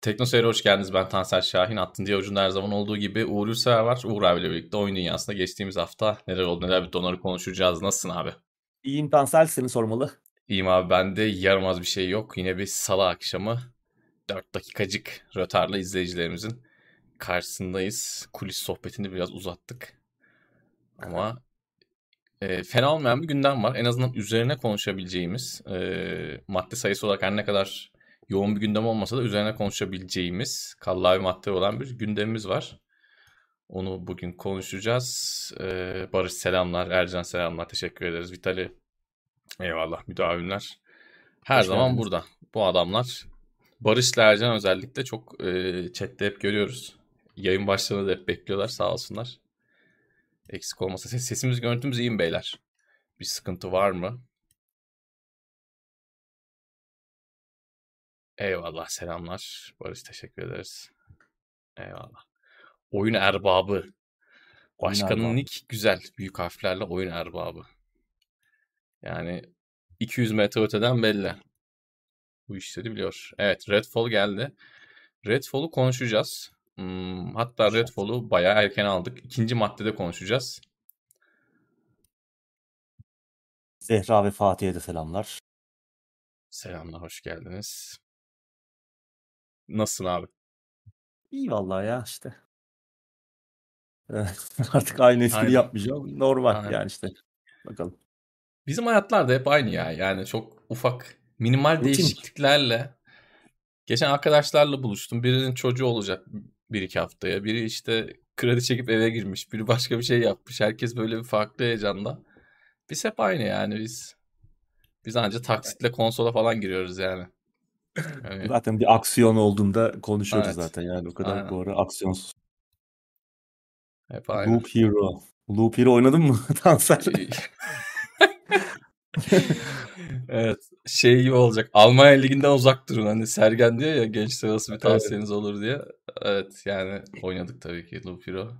Tekno Seyir'e hoş geldiniz. Ben Tansel Şahin. Attın diye ucunda her zaman olduğu gibi Uğur Yursever var. Uğur abiyle birlikte oyun dünyasında geçtiğimiz hafta neler oldu neler bitti onları konuşacağız. Nasılsın abi? İyiyim Tansel seni sormalı. İyiyim abi bende yaramaz bir şey yok. Yine bir salı akşamı 4 dakikacık rötarla izleyicilerimizin karşısındayız. Kulis sohbetini biraz uzattık. Ama e, fena olmayan bir gündem var. En azından üzerine konuşabileceğimiz e, madde sayısı olarak her ne kadar yoğun bir gündem olmasa da üzerine konuşabileceğimiz kallavi madde olan bir gündemimiz var. Onu bugün konuşacağız. Ee, Barış selamlar, Ercan selamlar, teşekkür ederiz. Vitali eyvallah, müdavimler. Her Hoş zaman geldiniz. burada. Bu adamlar Barış ile Ercan özellikle çok e, chatte hep görüyoruz. Yayın başlarında da hep bekliyorlar sağ olsunlar. Eksik olmasa ses, sesimiz görüntümüz iyi mi beyler? Bir sıkıntı var mı? Eyvallah selamlar. Barış teşekkür ederiz. Eyvallah. Oyun erbabı. Başkanın nick güzel. Büyük harflerle oyun erbabı. Yani 200 metre öteden belli. Bu işleri biliyor. Evet Redfall geldi. Redfall'u konuşacağız. Hmm, hatta Redfall'u bayağı erken aldık. İkinci maddede konuşacağız. Zehra ve Fatih'e de selamlar. Selamlar, hoş geldiniz. Nasılsın abi? İyi vallahi ya işte. Artık aynı espri Aynen. yapmayacağım. Normal Aynen. yani işte. Bakalım. Bizim hayatlar da hep aynı ya. Yani çok ufak minimal Rutin. değişikliklerle geçen arkadaşlarla buluştum. Birinin çocuğu olacak bir iki haftaya. Biri işte kredi çekip eve girmiş. Biri başka bir şey yapmış. Herkes böyle bir farklı heyecanda. Biz hep aynı yani biz. Biz ancak taksitle konsola falan giriyoruz yani. Yani... Zaten bir aksiyon olduğunda konuşuyoruz evet. zaten yani o kadar Aynen. bu ara aksiyonsuz. Hep aynı. Loop Hero. Loop Hero oynadın mı Tansel? evet. Şey gibi olacak. Almanya Ligi'nden uzak durun. Hani Sergen diyor ya gençler nasıl bir tavsiyeniz olur diye. Evet yani oynadık tabii ki Loop Hero.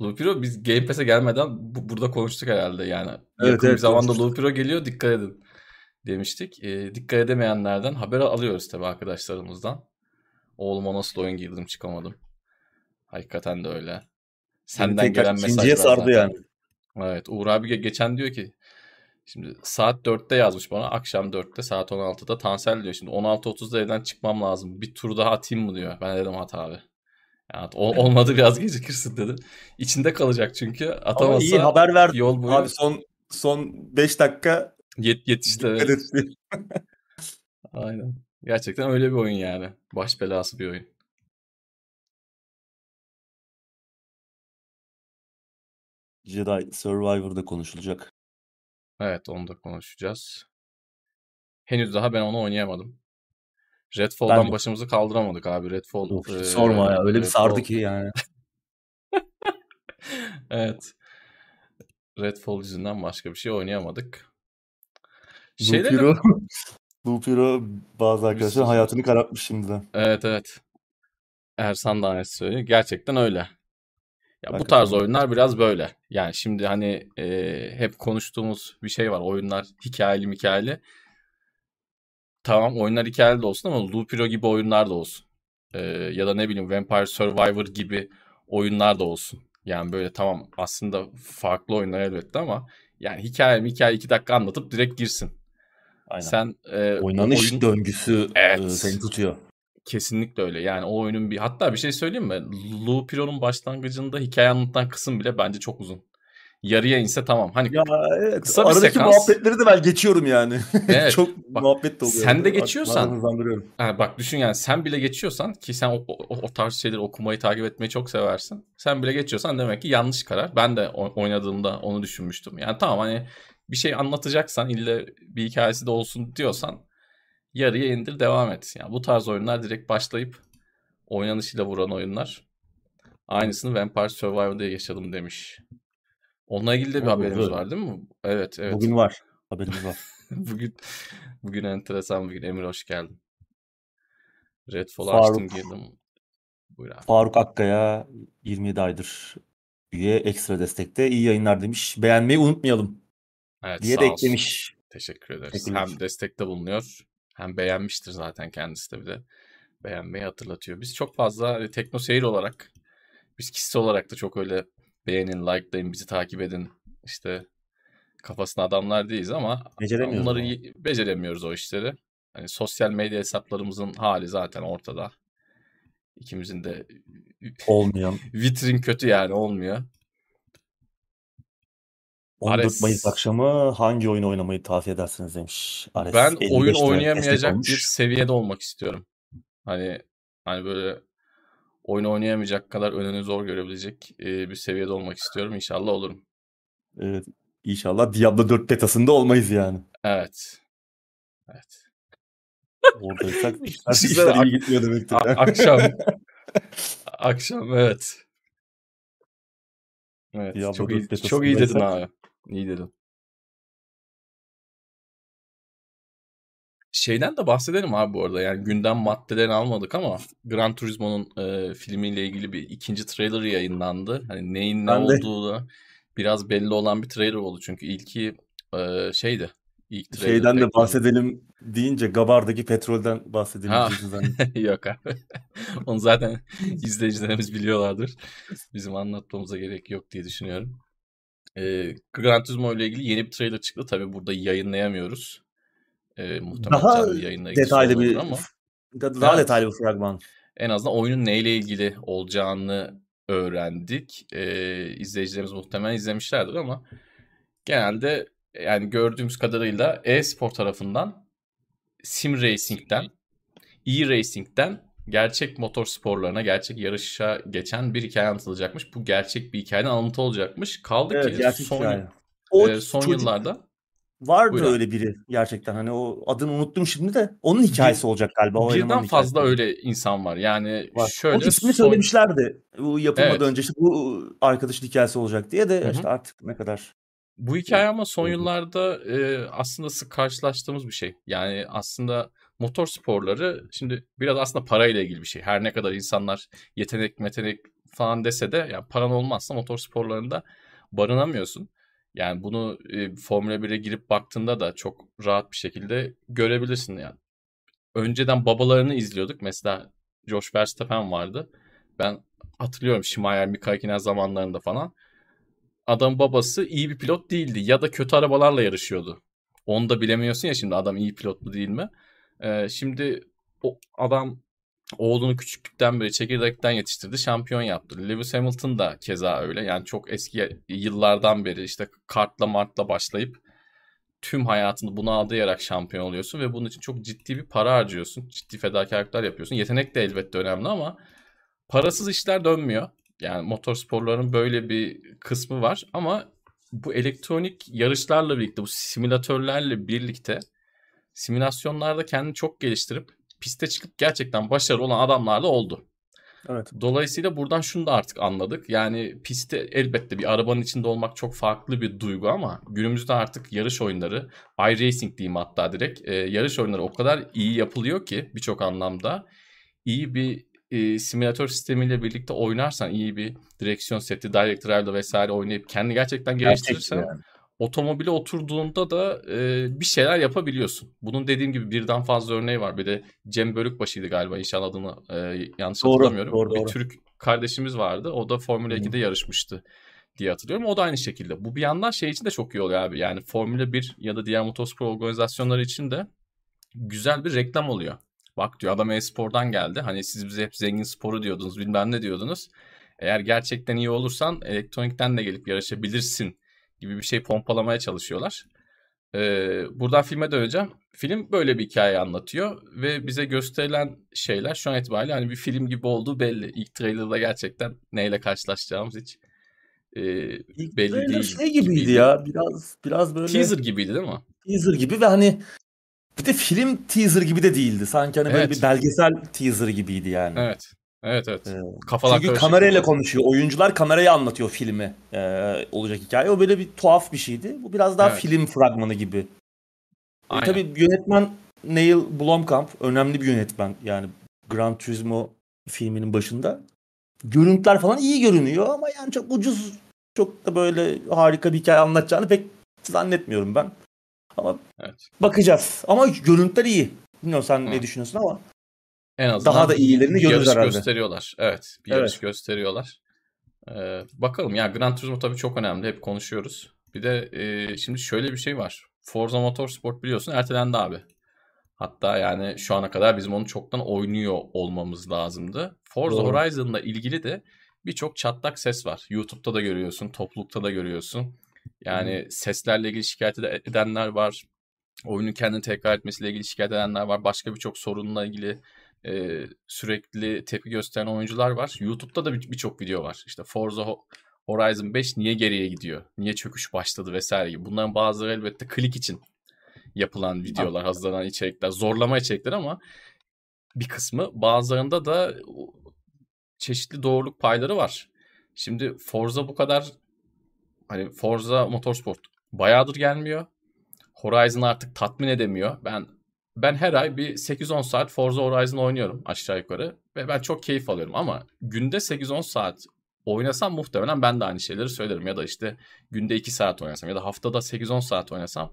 Loop Hero biz Game Pass'e gelmeden bu, burada konuştuk herhalde yani. Evet, Yakın evet, bir zamanda konuştuk. Loop Hero geliyor dikkat edin demiştik. E, dikkat edemeyenlerden haber alıyoruz tabii arkadaşlarımızdan. Oğluma nasıl oyun girdim çıkamadım. Hakikaten de öyle. Senden yani gelen mesajlar sardı zaten. yani. Evet Uğur abi geçen diyor ki şimdi saat 4'te yazmış bana akşam 4'te saat 16'da Tansel diyor. Şimdi 16.30'da evden çıkmam lazım. Bir tur daha atayım mı diyor. Ben dedim at abi. Yani olmadı biraz gecikirsin dedim. İçinde kalacak çünkü atamazsa Ama iyi haber ver. Yol boyu... Abi son son 5 dakika Yet yetişti. Evet. Aynen. Gerçekten öyle bir oyun yani. Baş belası bir oyun. Jedi Survivor'da konuşulacak. Evet onu da konuşacağız. Henüz daha ben onu oynayamadım. Redfall'dan ben... başımızı kaldıramadık abi. Redfall. Of, e, sorma ya. Öyle Redfall... bir sardı ki yani. evet. Redfall yüzünden başka bir şey oynayamadık. Şeyleri... Lupiro bazı arkadaşlar hayatını karartmış şimdiden. Evet evet. Ersan da aynısı söylüyor. Gerçekten öyle. Ya bu tarz oyunlar biraz böyle. Yani şimdi hani e, hep konuştuğumuz bir şey var. Oyunlar hikayeli hikayeli. Tamam oyunlar hikayeli de olsun ama Lupiro gibi oyunlar da olsun. E, ya da ne bileyim Vampire Survivor gibi oyunlar da olsun. Yani böyle tamam aslında farklı oyunlar elbette ama yani hikaye hikaye iki dakika anlatıp direkt girsin. Aynen. Sen e, oynanış oyun... döngüsü evet. e, seni tutuyor. Kesinlikle öyle. Yani o oyunun bir hatta bir şey söyleyeyim mi? Lupiro'nun başlangıcında hikaye anlatan kısım bile bence çok uzun. Yarıya inse tamam. Hani ya evet. kısa bir Aradaki sekans. muhabbetleri de ben geçiyorum yani. Evet. çok bak, muhabbet de oluyor. Sen de geçiyorsan. Yani bak düşün yani sen bile geçiyorsan ki sen o, o, o tarz şeyleri okumayı takip etmeyi çok seversin. Sen bile geçiyorsan demek ki yanlış karar. Ben de oynadığımda onu düşünmüştüm. Yani tamam hani bir şey anlatacaksan ille bir hikayesi de olsun diyorsan yarıya indir devam et. Yani bu tarz oyunlar direkt başlayıp oynanışıyla vuran oyunlar. Aynısını Vampire Survivor'da yaşadım demiş. Onunla ilgili de bir ha, haberimiz var değil mi? Evet, evet. Bugün var. Haberimiz var. bugün bugün enteresan bir gün. Emir hoş geldin. Redfall Faruk, açtım girdim. Buyur abi. Faruk Akkaya 27 aydır üye ekstra destekte. iyi yayınlar demiş. Beğenmeyi unutmayalım. Evet, diye de eklemiş. Teşekkür ederiz. Hem destekte bulunuyor hem beğenmiştir zaten kendisi de bir de. beğenmeyi hatırlatıyor. Biz çok fazla hani, tekno seyir olarak biz kişisel olarak da çok öyle beğenin, likelayın, bizi takip edin. İşte kafasına adamlar değiliz ama Beceremiyoruz onları ama. beceremiyoruz o işleri. Hani sosyal medya hesaplarımızın hali zaten ortada. İkimizin de Olmayan. vitrin kötü yani olmuyor. 14 Ares- Mayıs akşamı hangi oyun oynamayı tavsiye edersiniz demiş. Ares Ben 55 oyun oynayamayacak bir seviyede olmak istiyorum. Hani hani böyle oyun oynayamayacak kadar önünü zor görebilecek e, bir seviyede olmak istiyorum. İnşallah olurum. Evet, inşallah Diablo 4 betasında olmayız yani. Evet. Evet. Oradaysak işler, Düşünsene, işler ak- iyi gitmiyor demektir. A- akşam. Akşam evet. Evet. Diablo çok 4 iyi, çok iyi dedin abi. İyi dedin. Şeyden de bahsedelim abi bu arada. Yani gündem maddelerini almadık ama Gran Turismo'nun e, filmiyle ilgili bir ikinci trailer yayınlandı. Hani neyin ne Ben de. olduğu da biraz belli olan bir trailer oldu. Çünkü ilki e, şeydi. İlk trailer Şeyden de bahsedelim deyince Gabar'daki petrolden bahsedelim Ha. zannettim. Yok abi. Onu zaten izleyicilerimiz biliyorlardır. Bizim anlatmamıza gerek yok diye düşünüyorum. Ee, Gran Turismo ile ilgili yeni bir trailer çıktı. Tabii burada yayınlayamıyoruz. Ee, muhtemelen Daha detaylı bir ama daha Evet. detaylı bir fragman. en azından oyunun neyle ilgili olacağını öğrendik. Ee, izleyicilerimiz muhtemelen izlemişlerdir ama genelde yani gördüğümüz kadarıyla e-spor tarafından sim racing'den e-racing'den gerçek motor sporlarına, gerçek yarışa geçen bir hikaye anlatılacakmış. Bu gerçek bir hikayenin alıntı olacakmış. Kaldı Evet, ki son, hikaye. O e, son çocuk yıllarda vardı Buyurun. öyle biri gerçekten hani o adını unuttum şimdi de onun hikayesi olacak galiba. O birden fazla hikayesi. öyle insan var. Yani var. şöyle o ismini son- söylemişlerdi. Bu yapılmadan Evet. önce işte bu arkadaşın hikayesi olacak diye de Hı hı. işte artık ne kadar Bu hikaye ama son yıllarda e, aslında sık karşılaştığımız bir şey. Yani aslında motor sporları şimdi biraz aslında parayla ilgili bir şey. Her ne kadar insanlar yetenek metenek falan dese de yani paran olmazsa motor sporlarında barınamıyorsun. Yani bunu e, Formula 1'e girip baktığında da çok rahat bir şekilde görebilirsin yani. Önceden babalarını izliyorduk. Mesela Josh Verstappen vardı. Ben hatırlıyorum Schumacher, Mika Hakkinen zamanlarında falan. Adam babası iyi bir pilot değildi ya da kötü arabalarla yarışıyordu. Onu da bilemiyorsun ya şimdi adam iyi pilot mu değil mi? Ee, şimdi o adam oğlunu küçüklükten beri çekirdekten yetiştirdi, şampiyon yaptı. Lewis Hamilton da keza öyle. Yani çok eski yıllardan beri işte kartla martla başlayıp tüm hayatını buna adayarak şampiyon oluyorsun ve bunun için çok ciddi bir para harcıyorsun. Ciddi fedakarlıklar yapıyorsun. Yetenek de elbette önemli ama parasız işler dönmüyor. Yani motorsporların böyle bir kısmı var ama bu elektronik yarışlarla birlikte, bu simülatörlerle birlikte simülasyonlarda kendini çok geliştirip piste çıkıp gerçekten başarılı olan adamlar da oldu. evet. Dolayısıyla buradan şunu da artık anladık. Yani pistte elbette bir arabanın içinde olmak çok farklı bir duygu ama günümüzde artık yarış oyunları, iRacing diyeyim hatta direkt, e, yarış oyunları o kadar iyi yapılıyor ki birçok anlamda iyi bir e, simülatör sistemiyle birlikte oynarsan, iyi bir direksiyon seti, direct drive'da vesaire oynayıp kendi gerçekten geliştirirsen Gerçekçi yani. Otomobile oturduğunda da e, bir şeyler yapabiliyorsun. Bunun dediğim gibi birden fazla örneği var. Bir de Cem Bölükbaşı'ydı galiba inşallah adını e, yanlış Doğru, hatırlamıyorum. doğru, bir doğru. Türk kardeşimiz vardı. O da Formula Hı. 2'de yarışmıştı diye hatırlıyorum. O da aynı şekilde. Bu bir yandan şey için de çok iyi oluyor abi. Yani Formula 1 ya da diğer motospor organizasyonları için de güzel bir reklam oluyor. Bak diyor adam e-spordan geldi. Hani siz bize hep zengin sporu diyordunuz bilmem ne diyordunuz. Eğer gerçekten iyi olursan elektronikten de gelip yarışabilirsin gibi bir şey pompalamaya çalışıyorlar. Ee, buradan filme döneceğim. Film böyle bir hikaye anlatıyor ve bize gösterilen şeyler şu an itibariyle hani bir film gibi olduğu belli. İlk trailerda gerçekten neyle karşılaşacağımız hiç e, İlk belli değil. şey gibiydi ya biraz biraz böyle Teaser gibiydi değil mi? teaser gibi ve hani bir de film teaser gibi de değildi. Sanki hani böyle Evet. bir belgesel teaser gibiydi yani. Evet. Evet evet. Ee, Kafalar Çünkü kamerayla biraz. konuşuyor. Oyuncular kameraya anlatıyor filmi. Ee, olacak hikaye. O böyle bir tuhaf bir şeydi. Bu biraz daha Evet. film fragmanı gibi. E, Aynen. tabii yönetmen Neil Blomkamp önemli bir yönetmen. Yani Gran Turismo filminin başında. Görüntüler falan iyi görünüyor ama yani çok ucuz çok da böyle harika bir hikaye anlatacağını pek zannetmiyorum ben. Ama Evet. bakacağız. Ama görüntüler iyi. Bilmiyorum sen Hı. ne düşünüyorsun ama en azından daha da iyilerini görürüz herhalde. gösteriyorlar. Evet, bir Evet. yarış gösteriyorlar. Ee, bakalım ya Gran Turismo tabii çok önemli. Hep konuşuyoruz. Bir de e, şimdi şöyle bir şey var. Forza Motorsport biliyorsun ertelendi abi. Hatta yani şu ana kadar bizim onu çoktan oynuyor olmamız lazımdı. Forza Doğru. Horizon'la ilgili de birçok çatlak ses var. YouTube'da da görüyorsun, toplulukta da görüyorsun. Yani seslerle ilgili şikayet ede- edenler var. Oyunun kendini tekrar etmesiyle ilgili şikayet edenler var. Başka birçok sorunla ilgili e, sürekli tepki gösteren oyuncular var. YouTube'da da bir- birçok video var. İşte Forza Ho- Horizon 5 niye geriye gidiyor? Niye çöküş başladı vesaire gibi. Bunların bazıları elbette klik için yapılan videolar, hazırlanan içerikler, zorlama içerikler ama bir kısmı bazılarında da çeşitli doğruluk payları var. Şimdi Forza bu kadar hani Forza Motorsport bayağıdır gelmiyor. Horizon artık tatmin edemiyor. Ben ben her ay bir 8-10 saat Forza Horizon oynuyorum aşağı yukarı ve ben çok keyif alıyorum ama günde 8-10 saat oynasam muhtemelen ben de aynı şeyleri söylerim ya da işte günde 2 saat oynasam ya da haftada 8-10 saat oynasam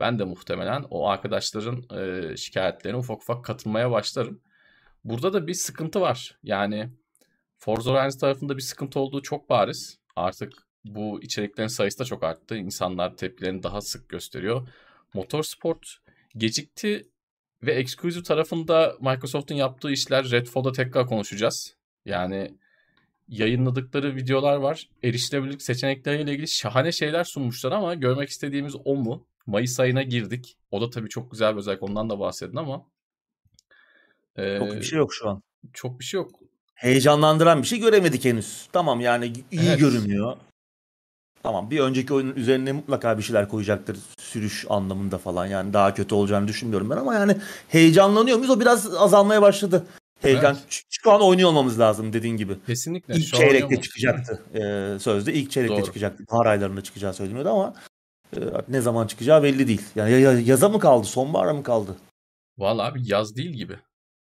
ben de muhtemelen o arkadaşların e, şikayetlerine ufak ufak katılmaya başlarım. Burada da bir sıkıntı var. Yani Forza Horizon tarafında bir sıkıntı olduğu çok bariz. Artık bu içeriklerin sayısı da çok arttı. İnsanlar tepkilerini daha sık gösteriyor. Motorsport gecikti ve Exclusive tarafında Microsoft'un yaptığı işler Redfall'da tekrar konuşacağız. Yani yayınladıkları videolar var. Erişilebilirlik seçenekleriyle ilgili şahane şeyler sunmuşlar ama görmek istediğimiz o mu? Mayıs ayına girdik. O da tabii çok güzel bir özellik. Ondan da bahsedin ama. e, Çok bir şey yok şu an. çok bir şey yok. Heyecanlandıran bir şey göremedik henüz. Tamam yani iyi Evet. görünüyor. Tamam bir önceki oyunun üzerine mutlaka bir şeyler koyacaktır sürüş anlamında falan. Yani daha kötü olacağını düşünmüyorum ben ama yani heyecanlanıyor muyuz? O biraz azalmaya başladı. Heyecan. Evet. Şu an oynuyor olmamız lazım dediğin gibi. Kesinlikle. İlk Şu çeyrekte çıkacaktı. Ee, sözde ilk çeyrekte Doğru. çıkacaktı. Bahar aylarında çıkacağı söyleniyordu ama e, ne zaman çıkacağı belli değil. Yani ya- ya- yaza mı kaldı, sonbahara mı kaldı? Vallahi abi yaz değil gibi.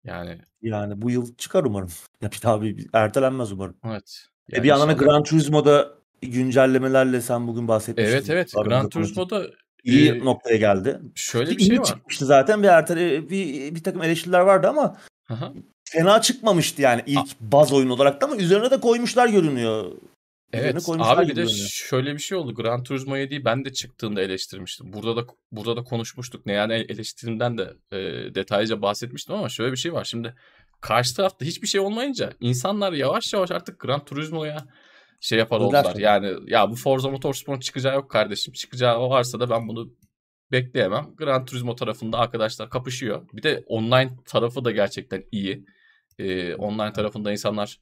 Yani Yani bu yıl çıkar umarım. Ya bir daha bir ertelenmez umarım. evet. E Yani bir yandan da inşallah- Gran Turismo'da güncellememelerle sen bugün bahsetmiştin. Evet evet. Gran. Turismo'da iyi e, noktaya geldi. şöyle Bir şey iyi var. çıkmıştı zaten bir ertele bir, bir takım eleştiriler vardı ama Aha. fena çıkmamıştı yani ilk baz oyun olarak da ama üzerine de koymuşlar görünüyor. Evet abi bir de görünüyor. şöyle bir şey oldu. Gran Turismo 7'yi ben de çıktığında eleştirmiştim. Burada da burada da konuşmuştuk. Ne yani eleştirimden de e, detaylıca bahsetmiştim ama şöyle bir şey var. Şimdi karşı tarafta hiçbir şey olmayınca insanlar yavaş yavaş artık Gran Turismo'ya şey yapar Öyle oldular. tabii. Yani ya bu Forza Motorsport'un çıkacağı yok kardeşim. Çıkacağı varsa da ben bunu bekleyemem. Gran Turismo tarafında arkadaşlar kapışıyor. Bir de online tarafı da gerçekten iyi. Ee, online tarafında insanlar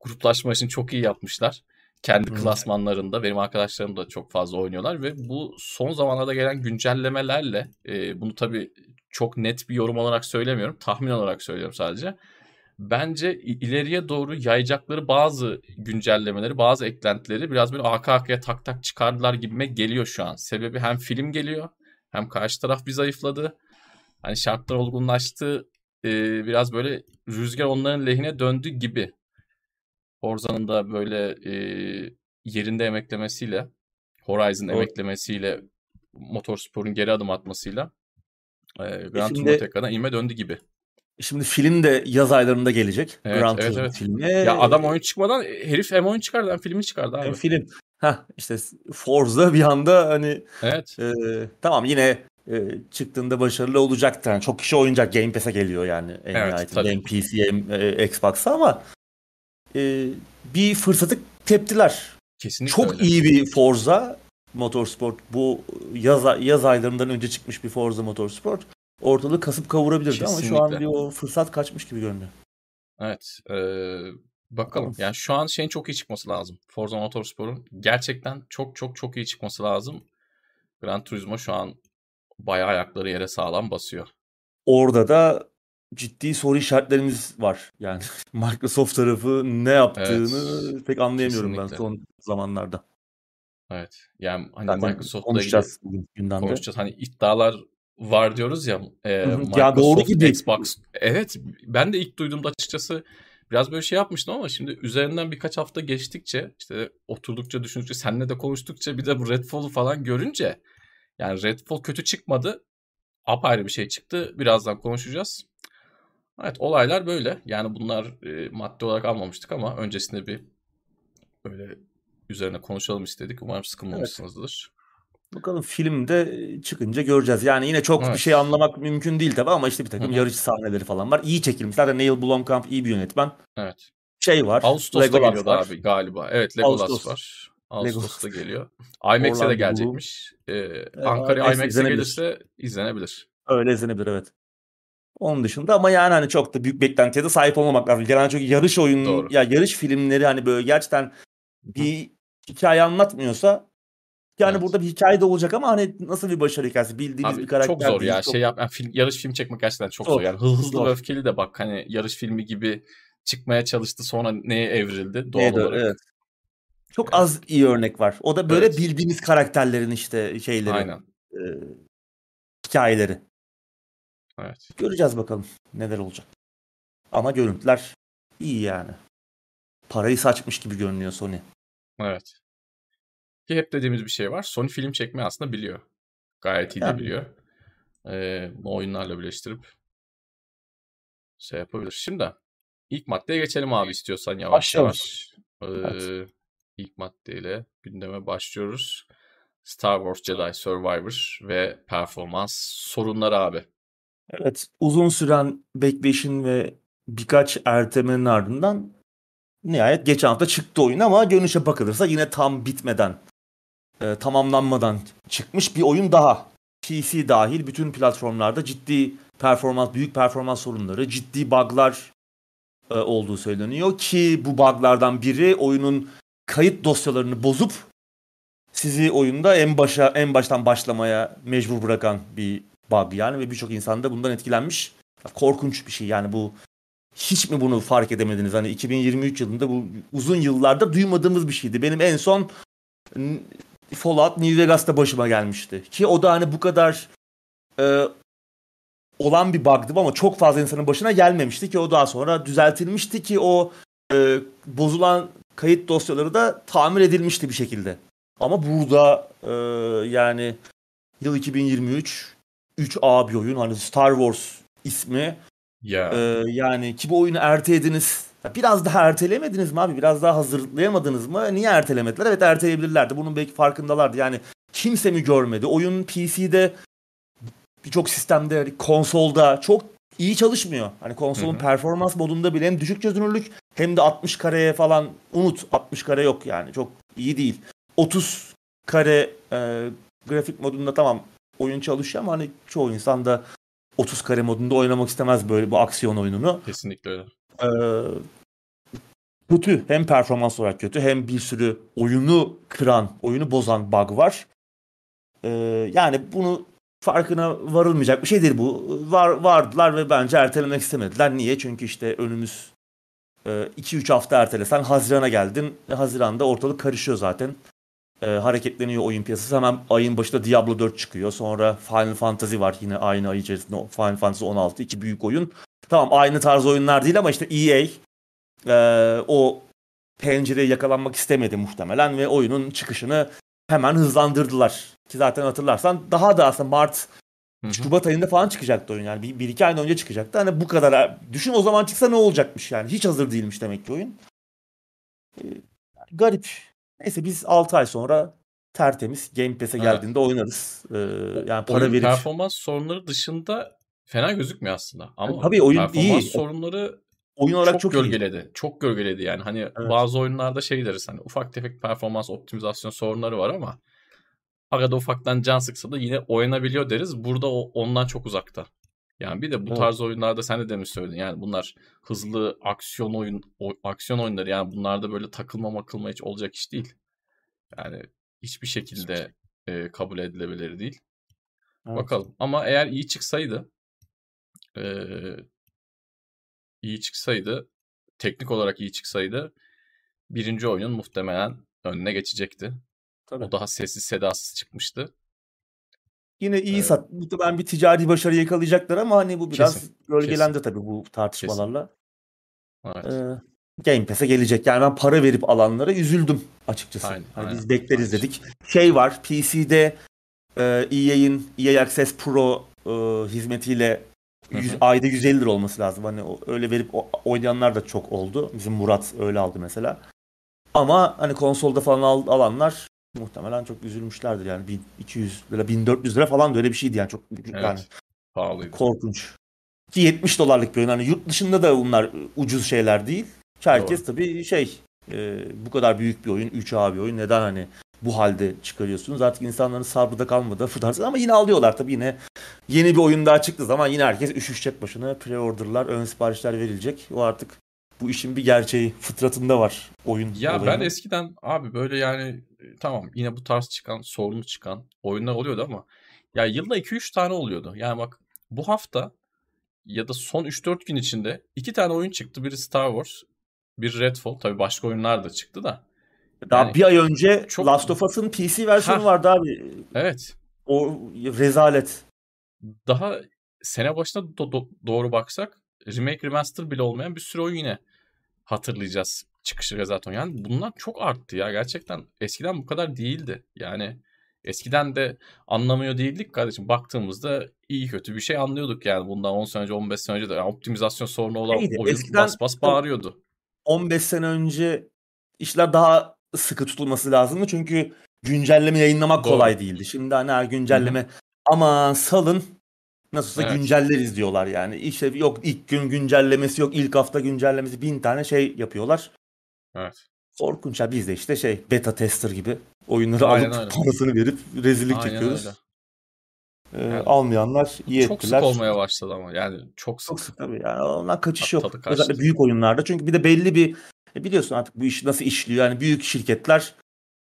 gruplaşma için çok iyi yapmışlar. Kendi klasmanlarında benim arkadaşlarım da çok fazla oynuyorlar ve bu son zamanlarda gelen güncellemelerle e, bunu tabii çok net bir yorum olarak söylemiyorum. Tahmin olarak söylüyorum sadece. Bence ileriye doğru yayacakları bazı güncellemeleri, bazı eklentileri biraz böyle arka arkaya tak tak çıkardılar gibime geliyor şu an. Sebebi hem film geliyor hem karşı taraf bir zayıfladı. Hani şartlar olgunlaştı. e, biraz böyle rüzgar onların lehine döndü gibi. Forza'nın da böyle e, yerinde emeklemesiyle, Horizon emeklemesiyle, Motorspor'un geri adım atmasıyla e, Gran şimdi- Turismo tekrardan inme döndü gibi. Şimdi film de yaz aylarında gelecek. Evet, Gran evet, evet. filmi. Ya adam oyun çıkmadan herif hem oyun çıkardı hem filmi çıkardı Hem abi. film. Heh, işte Forza bir anda hani Evet. e, tamam yine e, çıktığında başarılı olacaktır. Yani çok kişi oynayacak. Game Pass'e geliyor yani. En Evet, nihayetinde. tabii. Hem PC'ye hem e, Xbox'a ama e, bir fırsatı teptiler. Kesinlikle Çok öyle. iyi bir Forza Motorsport. Bu yaz, yaz aylarından önce çıkmış bir Forza Motorsport. Ortalığı kasıp kavurabilirdi ama şu an Kesinlikle. bir o fırsat kaçmış gibi görünüyor. Evet. e, bakalım. Yani şu an şeyin çok iyi çıkması lazım. Forza Motorspor'un gerçekten çok çok çok iyi çıkması lazım. Gran Turismo şu an bayağı ayakları yere sağlam basıyor. Orada da ciddi soru işaretlerimiz var. Yani Microsoft tarafı ne yaptığını pek anlayamıyorum ben Kesinlikle. son zamanlarda. Evet. Yani hani Zaten Microsoft'la ilgili konuşacağız bugün gündemde. konuşacağız. Hani iddialar var diyoruz ya. e. Microsoft, Ya doğru gibi. Xbox. Evet. Ben de ilk duyduğumda açıkçası biraz böyle şey yapmıştım ama şimdi üzerinden birkaç hafta geçtikçe işte oturdukça düşündükçe seninle de konuştukça bir de bu Redfall'u falan görünce yani Redfall kötü çıkmadı. Apayrı bir şey çıktı. Birazdan konuşacağız. Evet olaylar böyle. Yani bunlar e, madde olarak almamıştık ama öncesinde bir böyle üzerine konuşalım istedik. Umarım sıkılmamışsınızdır. Bakalım filmde çıkınca göreceğiz. Yani yine çok Evet. bir şey anlamak mümkün değil tabii ama işte bir takım yarış sahneleri falan var. İyi çekilmiş. Zaten Neil Blomkamp iyi bir yönetmen. Evet. Şey var. Ağustos'ta Legolas geliyordu var. abi galiba. Evet Legolas Ağustos. var. Legolas. Ağustos'ta geliyor. IMAX'e de gelecekmiş. Ee, Ankara IMAX IMAX'e gelirse izlenebilir. Öyle izlenebilir evet. Onun dışında ama yani hani çok da büyük beklentiye de sahip olmamak lazım. Genelde çünkü yarış Doğru. ya yarış filmleri hani böyle gerçekten bir hikaye anlatmıyorsa yani Evet. burada bir hikaye de olacak ama hani nasıl bir başarı hikayesi bildiğimiz Abi bir karakter çok zor değil, ya. çok- Şey yap, yani film, yarış film çekmek gerçekten çok zor. Zor. Yani hızlı Zor. ve öfkeli de bak hani yarış filmi gibi çıkmaya çalıştı sonra neye evrildi doğal Neydi? olarak. Evet. Çok Evet. az iyi örnek var. O da böyle Evet. bildiğimiz karakterlerin işte şeyleri, Aynen. e, hikayeleri. Evet. Göreceğiz bakalım neler olacak. Ama görüntüler iyi yani. Parayı saçmış gibi görünüyor Sony. Evet. Ki hep dediğimiz bir şey var. Sony film çekmeyi aslında biliyor. Gayet iyi de biliyor. Ee, oyunlarla birleştirip şey yapabilir. Şimdi ilk maddeye geçelim abi istiyorsan yavaş Başlayalım. yavaş. Ee, ilk maddeyle gündeme başlıyoruz. Star Wars Jedi Survivor ve performans sorunları abi. Evet, uzun süren bekleyişin ve birkaç ertemenin ardından nihayet geçen hafta çıktı oyun ama görünüşe bakılırsa yine tam bitmeden, e, tamamlanmadan çıkmış bir oyun daha. PC dahil bütün platformlarda ciddi performans, büyük performans sorunları, ciddi bug'lar e, olduğu söyleniyor ki bu bug'lardan biri oyunun kayıt dosyalarını bozup sizi oyunda en başa en baştan başlamaya mecbur bırakan bir bug yani ve birçok insan da bundan etkilenmiş. Korkunç bir şey yani bu hiç mi bunu fark edemediniz? Hani 2023 yılında bu uzun yıllarda duymadığımız bir şeydi. Benim en son Fallout New Vegas'ta başıma gelmişti. Ki o da hani bu kadar e, olan bir bug'dı ama çok fazla insanın başına gelmemişti ki o daha sonra düzeltilmişti ki o e, bozulan kayıt dosyaları da tamir edilmişti bir şekilde. Ama burada e, yani yıl 2023 3A bir oyun hani Star Wars ismi Ya ee, yani ki bu oyunu ertelediniz. Ya Biraz daha ertelemediniz mi abi? Biraz daha hazırlayamadınız mı? Niye ertelemediler? Evet erteleyebilirlerdi. Bunun belki farkındalardı. Yani kimse mi görmedi? Oyun PC'de birçok sistemde hani konsolda çok iyi çalışmıyor. Hani konsolun Hı hı. performans modunda bile hem düşük çözünürlük hem de 60 kareye falan unut 60 kare yok yani çok iyi değil. 30 kare e, grafik modunda tamam oyun çalışıyor ama hani çoğu insan da 30 kare modunda oynamak istemez böyle bu aksiyon oyununu. kesinlikle öyle. Ee, kötü hem performans olarak kötü hem bir sürü oyunu kıran, oyunu bozan bug var. Ee, yani bunu farkına varılmayacak bir şey değil bu. Var vardılar ve bence ertelemek istemediler. Niye? Çünkü işte önümüz 2-3 hafta ertelesen Haziran'a geldin. E, Haziran'da ortalık karışıyor zaten. Ee, hareketleniyor oyun piyasası. Hemen ayın başında Diablo 4 çıkıyor. Sonra Final Fantasy var yine aynı ay içerisinde. Final Fantasy 16 iki büyük oyun. Tamam aynı tarz oyunlar değil ama işte EA e, o pencereyi yakalanmak istemedi muhtemelen ve oyunun çıkışını hemen hızlandırdılar. Ki zaten hatırlarsan daha da aslında Mart Hı hı. Şubat ayında falan çıkacaktı oyun yani. Bir, bir iki ay önce çıkacaktı. Hani bu kadar. Düşün o zaman çıksa ne olacakmış yani. Hiç hazır değilmiş demek ki oyun. Ee, garip. Neyse biz 6 ay sonra tertemiz Game Pass'e Evet. geldiğinde oynarız. Ee, yani para Oyun verip performans sorunları dışında fena gözükmüyor aslında. Ama Tabii oyun performans iyi. sorunları oyun olarak çok, çok, iyi. gölgeledi. Çok gölgeledi yani. Hani bazı oyunlarda şey deriz hani ufak tefek performans optimizasyon sorunları var ama arada ufaktan can sıksa da yine oynanabiliyor deriz. Burada o ondan çok uzakta. Yani bir de bu Evet. tarz oyunlarda sen de demiş söyledin. Yani bunlar hızlı aksiyon oyun o- aksiyon oyunları yani bunlarda böyle takılma makılma hiç olacak iş değil. Yani hiçbir şekilde e, kabul edilebilir değil. Evet. Bakalım. Ama eğer iyi çıksaydı e, iyi çıksaydı teknik olarak iyi çıksaydı birinci oyunun muhtemelen önüne geçecekti. Tabii. O daha sessiz sedasız çıkmıştı. Yine iyi Evet. sat. Muhtemelen bir ticari başarı yakalayacaklar ama hani bu biraz Kesin, gölgelendi tabii bu tartışmalarla. Evet. Ee, Game Pass'e gelecek. Yani ben para verip alanlara üzüldüm açıkçası. Aynen, hani aynen. biz bekleriz Aynen. dedik. Şey var PC'de e, EA'in EA Access Pro e, hizmetiyle Yüz, ayda 150 lira olması lazım. Hani öyle verip oynayanlar da çok oldu. Bizim Murat öyle aldı mesela. Ama hani konsolda falan al, alanlar muhtemelen çok üzülmüşlerdir yani 1200 lira 1400 lira falan da öyle bir şeydi yani çok Evet. yani Pahalıydı. korkunç. Ki 70 dolarlık bir oyun. Hani yurt dışında da bunlar ucuz şeyler değil. Herkes tabii şey e, bu kadar büyük bir oyun, 3A bir oyun neden hani bu halde çıkarıyorsunuz? Artık insanların sabrı da kalmadı tarz ama yine alıyorlar tabii yine yeni bir oyun daha çıktığı zaman yine herkes üşüşecek başına. Pre-order'lar, ön siparişler verilecek. O artık bu işin bir gerçeği fıtratında var oyun. Ya ben olayının. eskiden abi böyle yani e, tamam yine bu tarz çıkan sorunlu çıkan oyunlar oluyordu ama ya yılda 2-3 tane oluyordu. Yani bak bu hafta ya da son 3-4 gün içinde iki tane oyun çıktı. Biri Star Wars, bir Redfall. Tabii başka oyunlar da çıktı da. Daha yani bir ay önce çok- Last of Us'ın PC versiyonu Ha. vardı abi. Evet. O rezalet. Daha sene başına do- do- doğru baksak remake remaster bile olmayan bir sürü oyun yine hatırlayacağız çıkışı zaten. Yani bunlar çok arttı ya gerçekten. Eskiden bu kadar değildi. Yani eskiden de anlamıyor değildik kardeşim. Baktığımızda iyi kötü bir şey anlıyorduk yani. Bundan 10 sene önce 15 sene önce de yani optimizasyon sorunu olan Neydi? oyun Eskiden bas bas bağırıyordu. 15 sene önce işler daha sıkı tutulması lazımdı. Çünkü güncelleme yayınlamak Doğru. kolay değildi. Şimdi hani her güncelleme aman salın nasılsa Evet. güncelleriz diyorlar yani. İşte yok ilk gün güncellemesi yok ilk hafta güncellemesi bin tane şey yapıyorlar. Evet. Korkunç ya biz de işte şey beta tester gibi oyunları Aynen alıp öyle. parasını verip rezillik Aynen çekiyoruz. öyle. Ee, Yani almayanlar iyi Çok ettiler. sık olmaya başladı ama yani çok sık. Çok sık tabii yani ondan kaçış yok. Özellikle büyük oyunlarda. Çünkü bir de belli bir e biliyorsun artık bu iş nasıl işliyor. Yani büyük şirketler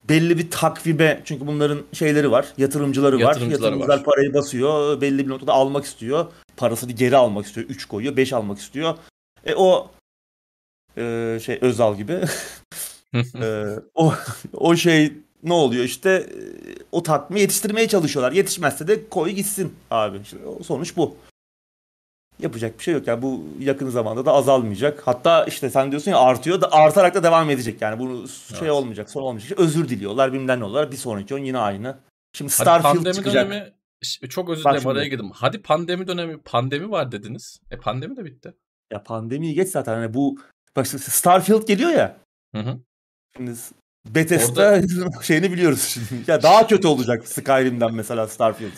belli bir takvibe çünkü bunların şeyleri var. Yatırımcıları var. Yatırımcıları Yatırımcılar var. parayı basıyor. Belli bir noktada almak istiyor. Parasını geri almak istiyor. 3 koyuyor. 5 almak istiyor. E o e, şey Özal gibi e, o o şey ne oluyor işte e, o takvimi yetiştirmeye çalışıyorlar. Yetişmezse de koy gitsin abi. İşte sonuç bu. Yapacak bir şey yok. Yani bu yakın zamanda da azalmayacak. Hatta işte sen diyorsun ya artıyor da artarak da devam edecek. Yani bunu şey Evet. olmayacak, son olmayacak. Özür diliyorlar, bilmem ne oluyorlar. Bir sonraki oyun yine aynı. Şimdi Starfield pandemi çıkacak. dönemi Ş- çok özür dilerim araya girdim. Hadi pandemi dönemi pandemi var dediniz. E pandemi de bitti. Ya pandemiyi geç zaten. Hani bu bak Starfield geliyor ya. Hı hı. Şimdi Bethesda şeyini biliyoruz şimdi. Ya daha kötü olacak Skyrim'den mesela Starfield.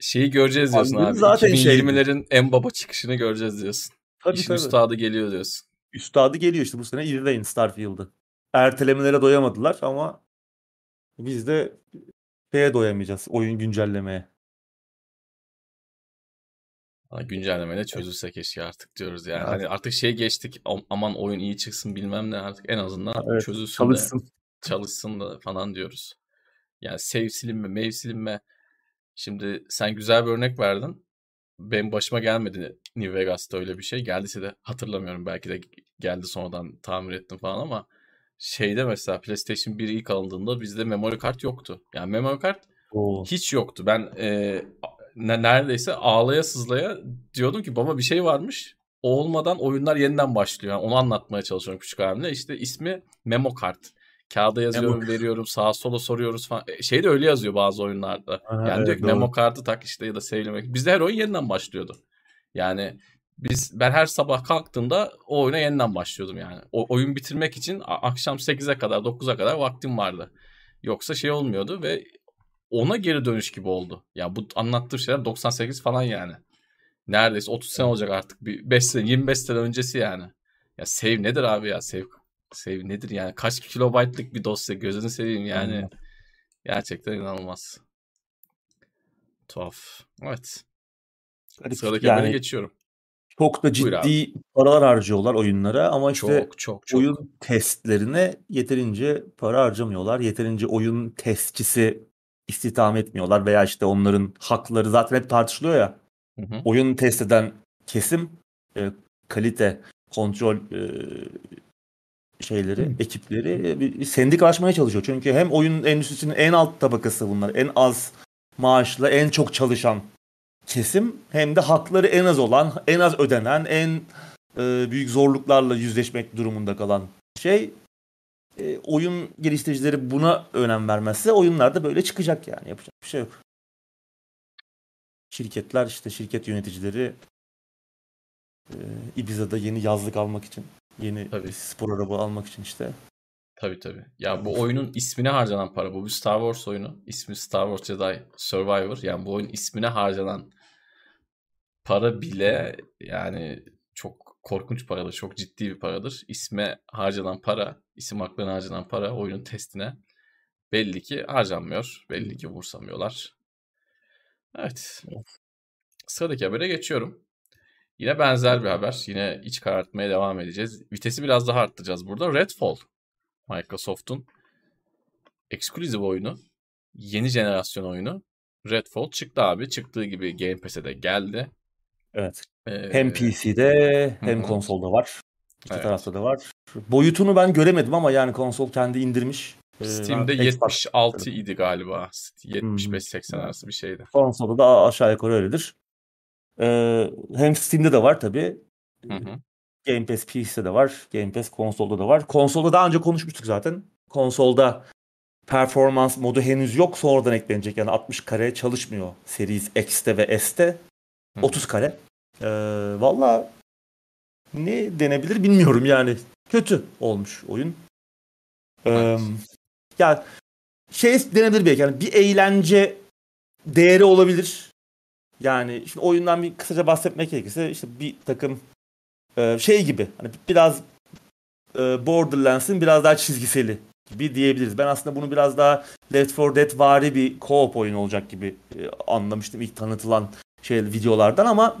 Şeyi göreceğiz diyorsun Pandemi abi. zaten şeydi. 2020'lerin en baba çıkışını göreceğiz diyorsun. Tabii İşin tabii. üstadı geliyor diyorsun. Üstadı geliyor işte bu sene izleyin Starfield'ı. Ertelemelere doyamadılar ama biz de şeye doyamayacağız. Oyun güncellemeye. Güncellemeyle çözülse keşke artık diyoruz yani. Evet. Hani artık şey geçtik am- aman oyun iyi çıksın bilmem ne artık en azından Evet, çözülsün de Çalışsın. çalışsın da falan diyoruz. Yani save silinme, mail silinme. Şimdi sen güzel bir örnek verdin. Benim başıma gelmedi New Vegas'ta öyle bir şey. Geldiyse de hatırlamıyorum. Belki de geldi sonradan tamir ettim falan ama şeyde mesela PlayStation 1 ilk alındığında bizde memory kart yoktu. Yani memory kart Oo. hiç yoktu. Ben e, ne- neredeyse ağlaya sızlaya diyordum ki baba bir şey varmış. O olmadan oyunlar yeniden başlıyor. Yani onu anlatmaya çalışıyorum küçük abimle. İşte ismi memo kart. Kağıda yazıyorum, Memo- veriyorum, sağa sola soruyoruz falan. E, Şey de öyle yazıyor bazı oyunlarda. Aha, Yani evet, diyor ki doğru. memo kartı tak işte ya da save'lemek. Bizde her oyun yeniden başlıyordu. Yani biz ben her sabah kalktığımda o oyuna yeniden başlıyordum yani. O oyun bitirmek için akşam 8'e kadar 9'a kadar vaktim vardı. Yoksa şey olmuyordu ve ona geri dönüş gibi oldu. Ya bu anlattığım şeyler 98 falan yani. Neredeyse 30 sene olacak artık. Bir 5 sene 25 sene öncesi yani. Ya save nedir abi ya save save nedir yani kaç kilobaytlık bir dosya gözünü seveyim yani. Gerçekten inanılmaz. Tuhaf. Evet. Garip. Sıradaki Yani geçiyorum. çok da ciddi paralar harcıyorlar oyunlara ama işte Çok çok çok. oyun testlerine yeterince para harcamıyorlar. Yeterince oyun testçisi istihdam etmiyorlar veya işte onların hakları zaten hep tartışılıyor ya. Hı hı. Oyun test eden kesim e, kalite, kontrol e, şeyleri, ekipleri e, bir sendikalaşmaya çalışıyor. Çünkü hem oyun endüstrisinin en alt tabakası bunlar. En az maaşlı, en çok çalışan kesim hem de hakları en az olan, en az ödenen, en e, büyük zorluklarla yüzleşmek durumunda kalan şey e, oyun geliştiricileri buna önem vermezse oyunlar da böyle çıkacak yani yapacak bir şey yok. şirketler işte şirket yöneticileri e, Ibiza'da yeni yazlık almak için, yeni Tabii. spor araba almak için işte. Tabii tabii. Ya bu oyunun ismine harcanan para. Bu bir Star Wars oyunu. İsmi Star Wars Jedi Survivor. Yani bu oyun ismine harcanan para bile yani çok korkunç paradır. Çok ciddi bir paradır. İsme harcanan para, isim haklarına harcanan para oyunun testine belli ki harcanmıyor. Belli ki vursamıyorlar. Evet. Sıradaki habere geçiyorum. Yine benzer bir haber. Yine iç karartmaya devam edeceğiz. Vitesi biraz daha arttıracağız burada. Redfall. Microsoft'un ekskluziv oyunu. Yeni jenerasyon oyunu. Redfall çıktı abi. Çıktığı gibi Game Pass'e de geldi. Evet. Ee, Hem PC'de hem hı. konsolda var. İki Evet. tarafta da var. Boyutunu ben göremedim ama yani konsol kendi indirmiş. Ee, Steam'de Xbox 76 idi galiba. Hmm. 75-80 arası bir şeydi. konsolda da aşağı yukarı öyledir. Ee, hem Steam'de de var tabii. Hı hı. Game Pass PC'de de var. Game Pass konsolda da var. Konsolda daha önce konuşmuştuk zaten. Konsolda performans modu henüz yok. Sonradan eklenecek. Yani 60 kare çalışmıyor. Series X'te ve S'te. Hı. 30 kare. Ee, Valla ne denebilir bilmiyorum yani. Kötü olmuş oyun. Ee, Evet. ya şey denebilir belki. Yani bir eğlence değeri olabilir. Yani şimdi oyundan bir kısaca bahsetmek gerekirse işte bir takım e, şey gibi hani biraz e, Borderlands'ın biraz daha çizgiseli gibi diyebiliriz. Ben aslında bunu biraz daha Left 4 Dead vari bir co-op oyun olacak gibi e, anlamıştım ilk tanıtılan şey videolardan ama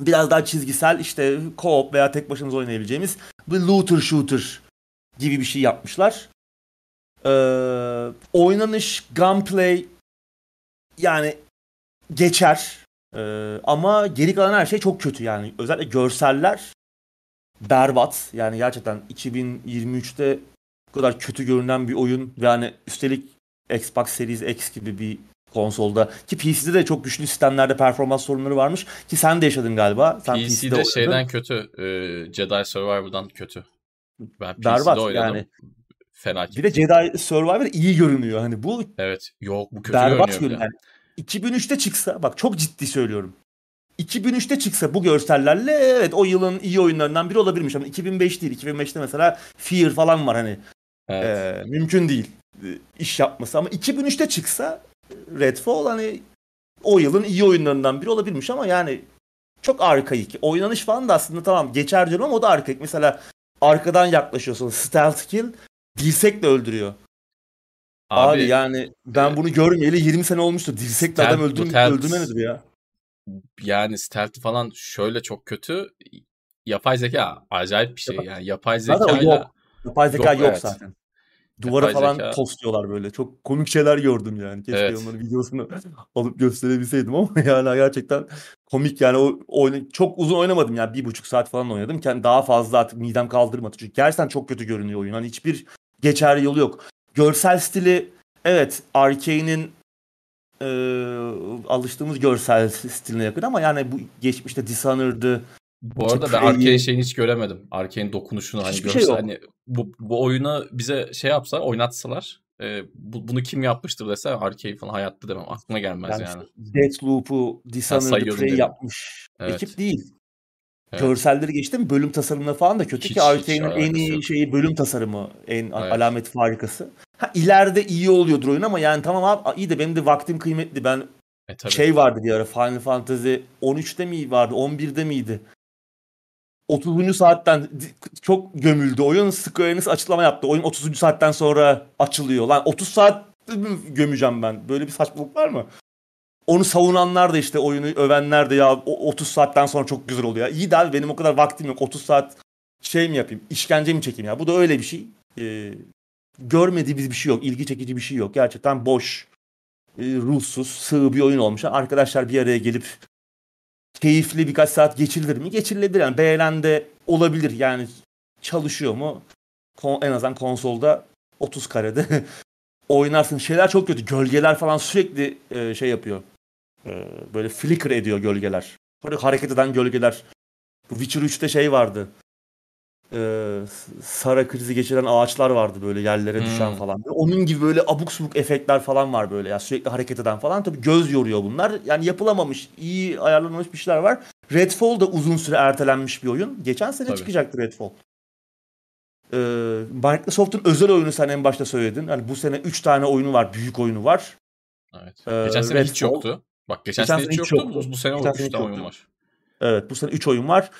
biraz daha çizgisel işte co-op veya tek başınıza oynayabileceğimiz bir looter shooter gibi bir şey yapmışlar. Ee, oynanış, gunplay yani geçer. Ee, ama geri kalan her şey çok kötü yani. Özellikle görseller berbat. Yani gerçekten 2023'te bu kadar kötü görünen bir oyun ve hani üstelik Xbox Series X gibi bir konsolda ki PC'de de çok güçlü sistemlerde performans sorunları varmış ki sen de yaşadın galiba. Sen PC'de oynadın. şeyden kötü. e, Jedi Survivor'dan kötü. Ben PC'de Berbat oynadım. yani. Felaket. Bir de Jedi Survivor iyi görünüyor. Hani bu Evet. Yok bu kötü berbat görünüyor. Yani 2003'te çıksa bak çok ciddi söylüyorum. 2003'te çıksa bu görsellerle evet o yılın iyi oyunlarından biri olabilirmiş ama 2005 değil. 2005'te mesela Fear falan var hani. Evet. Ee, mümkün değil e, iş yapması ama 2003'te çıksa Redfall hani o yılın iyi oyunlarından biri olabilirmiş ama yani çok arkaik. Oynanış falan da aslında tamam geçer diyorum ama o da arkaik. Mesela arkadan yaklaşıyorsun stealth kill dirsekle öldürüyor. Abi, yani ben e, bunu görmeyeli 20 sene olmuştu. Dirsekle adam öldürm stealth- öldürme nedir ya? yani stealth falan şöyle çok kötü. Yapay zeka acayip bir şey. Yapay- Yani yapay Zaten zekayla yok. Yapay zeka Yok, yok, evet. zaten. Duvara Yapay falan zeka- tosluyorlar böyle. Çok komik şeyler gördüm yani. Keşke Evet. onların videosunu alıp gösterebilseydim ama yani gerçekten komik yani o oyunu çok uzun oynamadım yani bir buçuk saat falan oynadım. Kendi daha fazla artık midem kaldırmadı çünkü gerçekten çok kötü görünüyor oyun. Hani hiçbir geçer yolu yok. Görsel stili evet Arkane'in e, alıştığımız görsel stiline yakın ama yani bu geçmişte Dishonored'ı Bu arada ben Arkane şeyini hiç göremedim. Arkane dokunuşunu hani Hiçbir görse şey hani bu, bu oyunu bize şey yapsa oynatsalar e, bu, bunu kim yapmıştır dese Arkane falan hayatta demem. Aklıma gelmez yani, yani. işte Deathloop'u, Dishonored'ı, Prey yapmış Evet. ekip değil. Evet. Görselleri geçtim. Bölüm tasarımına falan da kötü Hiç- ki Arkane'in en iyi şeyi bölüm tasarımı. En Evet. alamet farikası. Ha ileride iyi oluyordur oyun ama yani tamam abi iyi de benim de vaktim kıymetli. Ben E, tabii. şey vardı bir ara Final Fantasy 13'te mi vardı 11'de miydi? 30. saatten çok gömüldü oyun. Square Enix açıklama yaptı. Oyun 30. saatten sonra açılıyor. Lan 30 saat gömeceğim ben. Böyle bir saçmalık var mı? Onu savunanlar da işte oyunu övenler de ya o 30 saatten sonra çok güzel oluyor. İyi de abi benim o kadar vaktim yok. 30 saat şey mi yapayım? İşkence mi çekeyim ya? Bu da öyle bir şey. Ee, görmediğimiz bir şey yok. ilgi çekici bir şey yok. Gerçekten boş, e, ruhsuz, sığ bir oyun olmuş. Arkadaşlar bir araya gelip keyifli birkaç saat geçirilir mi? Geçirilebilir. Yani beğenen de olabilir. Yani çalışıyor mu? Kon- en azından konsolda 30 karede oynarsın. Şeyler çok kötü. Gölgeler falan sürekli e, şey yapıyor. E, böyle flicker ediyor gölgeler. Böyle hareket eden gölgeler. Witcher 3'te şey vardı. E, Sara krizi geçiren ağaçlar vardı böyle yerlere düşen Hmm. falan. Onun gibi böyle abuk subuk efektler falan var böyle ya sürekli hareket eden falan. Tabii göz yoruyor bunlar. Yani yapılamamış, iyi ayarlanmış bir şeyler var. Redfall da uzun süre ertelenmiş bir oyun. Geçen sene Tabii. çıkacaktı Redfall. Ee, Microsoft'un özel oyunu sen en başta söyledin. Hani bu sene 3 tane oyunu var, büyük oyunu var. Evet. Ee, geçen sene hiç Redfall- yoktu. Bak geçen, Geçen sene hiç hiç yoktu. yoktu. Bu, bu sene Geçen 3 sene hiç tane oyun var. Evet bu sene 3 oyun var.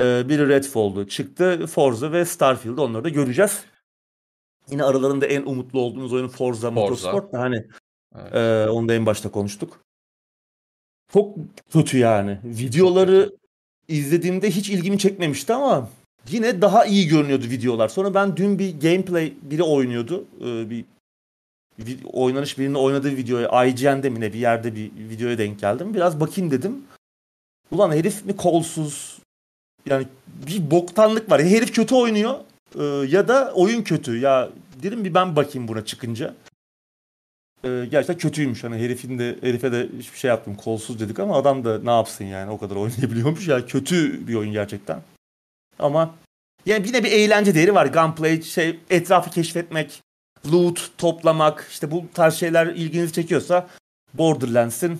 Ee, biri Redfall'du çıktı. Forza ve Starfield onları da göreceğiz. Yine aralarında en umutlu olduğumuz oyun Forza, Motorsport da hani Evet. e, onu da en başta konuştuk. Çok kötü yani. Videoları izlediğimde hiç ilgimi çekmemişti ama yine daha iyi görünüyordu videolar. Sonra ben dün bir gameplay biri oynuyordu. Ee, bir vi- oynanış birinin oynadığı videoya IGN'de mi ne bir yerde bir videoya denk geldim. Biraz bakayım dedim. Ulan herif mi kolsuz? Yani bir boktanlık var. Ya herif kötü oynuyor e, ya da oyun kötü. Ya dedim bir ben bakayım buna çıkınca. E, gerçekten kötüymüş. Hani herifin de herife de hiçbir şey yaptım. Kolsuz dedik ama adam da ne yapsın yani o kadar oynayabiliyormuş ya. Kötü bir oyun gerçekten. Ama yani yine bir eğlence değeri var. Gunplay, şey etrafı keşfetmek, loot toplamak, işte bu tarz şeyler ilginizi çekiyorsa Borderlands'in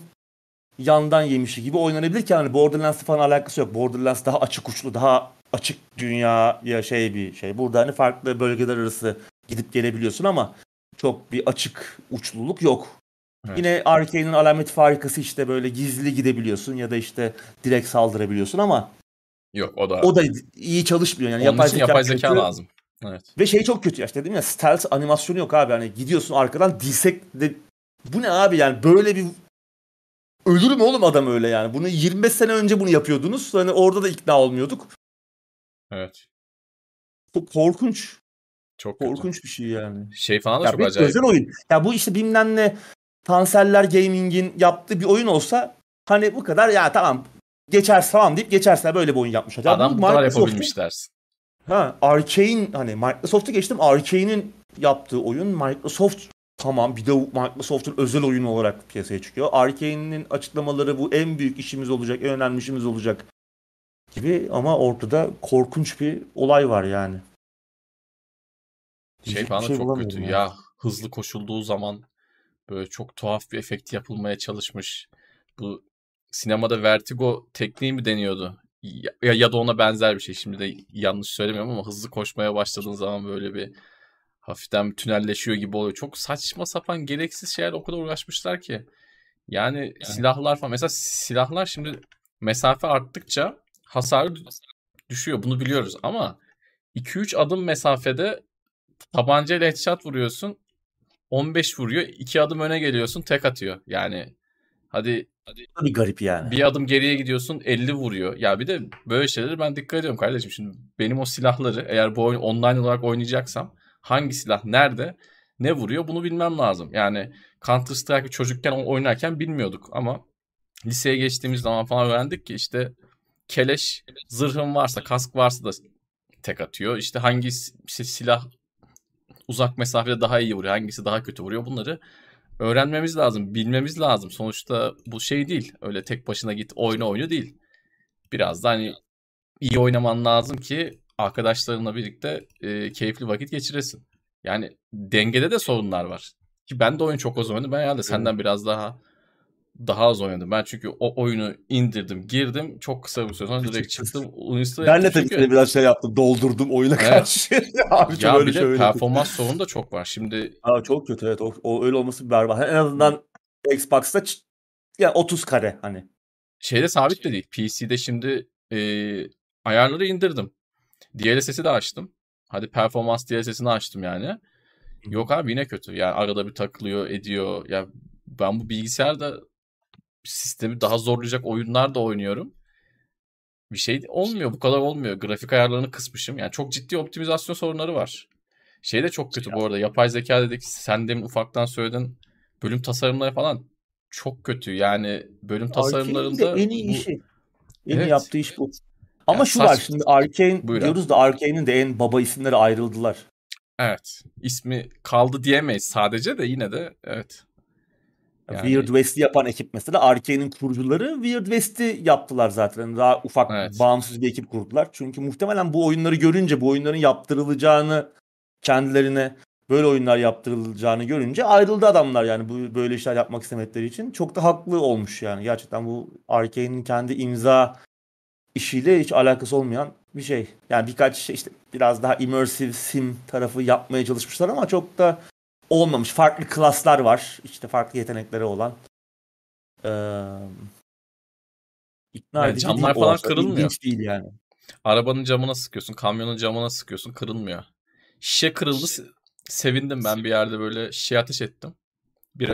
yandan yemişi gibi oynanabilir ki hani Borderlands'la falan alakası yok. Borderlands daha açık uçlu, daha açık dünyaya şey bir şey. Burada hani farklı bölgeler arası gidip gelebiliyorsun ama çok bir açık uçluluk yok. Evet. Yine Arkane'in alameti farikası işte böyle gizli gidebiliyorsun ya da işte direkt saldırabiliyorsun ama Yok o da. o da iyi çalışmıyor yani. Onun yapay zeka, yapay zeka kötü. lazım. Evet. Ve şey çok kötü ya işte dedim ya stealth animasyonu yok abi. Hani gidiyorsun arkadan dirsek de bu ne abi yani böyle bir ölür mü oğlum adam öyle yani. Bunu 25 sene önce bunu yapıyordunuz. Hani orada da ikna olmuyorduk. Evet. Çok korkunç. Çok kötü. Korkunç bir şey yani. Şey falan da Ya çok bir acayip. özel oyun. Ya bu işte bilmem ne Tanseller Gaming'in yaptığı bir oyun olsa hani bu kadar ya tamam geçer falan deyip geçerse böyle bir oyun yapmış. Ya Adam bu kadar yapabilmiş dersin. Ha, Arkane hani Microsoft'u geçtim. Arkane'in yaptığı oyun Microsoft tamam bir de Microsoft'un özel oyunu olarak piyasaya çıkıyor. Arkane'in açıklamaları bu en büyük işimiz olacak, en önemli işimiz olacak gibi ama ortada korkunç bir olay var yani. Şey da şey çok kötü. ya. Ya hızlı koşulduğu zaman böyle çok tuhaf bir efekt yapılmaya çalışmış. Bu sinemada vertigo tekniği mi deniyordu? Ya, ya da ona benzer bir şey. Şimdi de yanlış söylemiyorum ama hızlı koşmaya başladığın zaman böyle bir hafiften tünelleşiyor gibi oluyor. Çok saçma sapan gereksiz şeyler o kadar uğraşmışlar ki. Yani, silahlar falan. Mesela silahlar şimdi mesafe arttıkça hasarı düşüyor. Bunu biliyoruz ama 2-3 adım mesafede tabancayla headshot vuruyorsun. 15 vuruyor. 2 adım öne geliyorsun tek atıyor. Yani hadi Bir garip yani. bir adım geriye gidiyorsun 50 vuruyor. Ya bir de böyle şeyleri ben dikkat ediyorum kardeşim. Şimdi benim o silahları eğer bu oyun online olarak oynayacaksam hangi silah nerede ne vuruyor bunu bilmem lazım. Yani Counter Strike çocukken oynarken bilmiyorduk ama liseye geçtiğimiz zaman falan öğrendik ki işte keleş zırhın varsa kask varsa da tek atıyor. İşte hangi si- silah uzak mesafede daha iyi vuruyor hangisi daha kötü vuruyor bunları öğrenmemiz lazım, bilmemiz lazım. Sonuçta bu şey değil. Öyle tek başına git oyna oyunu değil. Biraz da hani iyi oynaman lazım ki arkadaşlarınla birlikte e, keyifli vakit geçiresin. Yani dengede de sorunlar var. Ki ben de oyun çok az oynadım. Ben herhalde senden biraz daha daha az oynadım. Ben çünkü o oyunu indirdim, girdim. Çok kısa bir süre sonra direkt çıktım. Uninstall Ben de tabii çünkü- biraz şey yaptım. Doldurdum oyuna Evet. karşı. Abi ya öyle bir de performans sorunu da çok var. Şimdi Aa, çok kötü evet. O, o öyle olması berbat. En azından Xbox'ta yani 30 kare hani. şeyde sabit de değil. PC'de şimdi e, ayarları indirdim. DLSS'i de açtım. Hadi performans DLSS'ini açtım yani. Yok abi yine kötü. Yani arada bir takılıyor, ediyor. Ya ben bu bilgisayarda sistemi daha zorlayacak oyunlar da oynuyorum. Bir şey olmuyor. Bu kadar olmuyor. Grafik ayarlarını kısmışım. Yani çok ciddi optimizasyon sorunları var. Şey de çok kötü bu arada. Yapay zeka dedik. Sen demin ufaktan söyledin. Bölüm tasarımları falan çok kötü. Yani bölüm tasarımlarında en iyi işi. En Evet. yaptığı iş bu. Ama Ya şu saç- var şimdi Arkane Buyur abi. diyoruz da Arkane'in de en baba isimleri ayrıldılar. Evet. ismi kaldı diyemeyiz sadece de yine de evet. Yani- Weird West'i yapan ekip mesela Arkane'in kurucuları Weird West'i yaptılar zaten. Daha ufak Evet. bağımsız bir ekip kurdular. Çünkü muhtemelen bu oyunları görünce bu oyunların yaptırılacağını kendilerine böyle oyunlar yaptırılacağını görünce ayrıldı adamlar yani bu böyle işler yapmak istemedikleri için. Çok da haklı olmuş yani. Gerçekten bu Arkane'in kendi imza işiyle hiç alakası olmayan bir şey. Yani birkaç şey işte biraz daha immersive sim tarafı yapmaya çalışmışlar ama çok da olmamış. Farklı klaslar var. İşte farklı yetenekleri olan. Ee, ikna Yani edici camlar falan aslında. kırılmıyor. İlginç değil yani. Arabanın camına sıkıyorsun, kamyonun camına sıkıyorsun, kırılmıyor. Şişe kırıldı, se- sevindim ben bir yerde böyle şişe ateş ettim.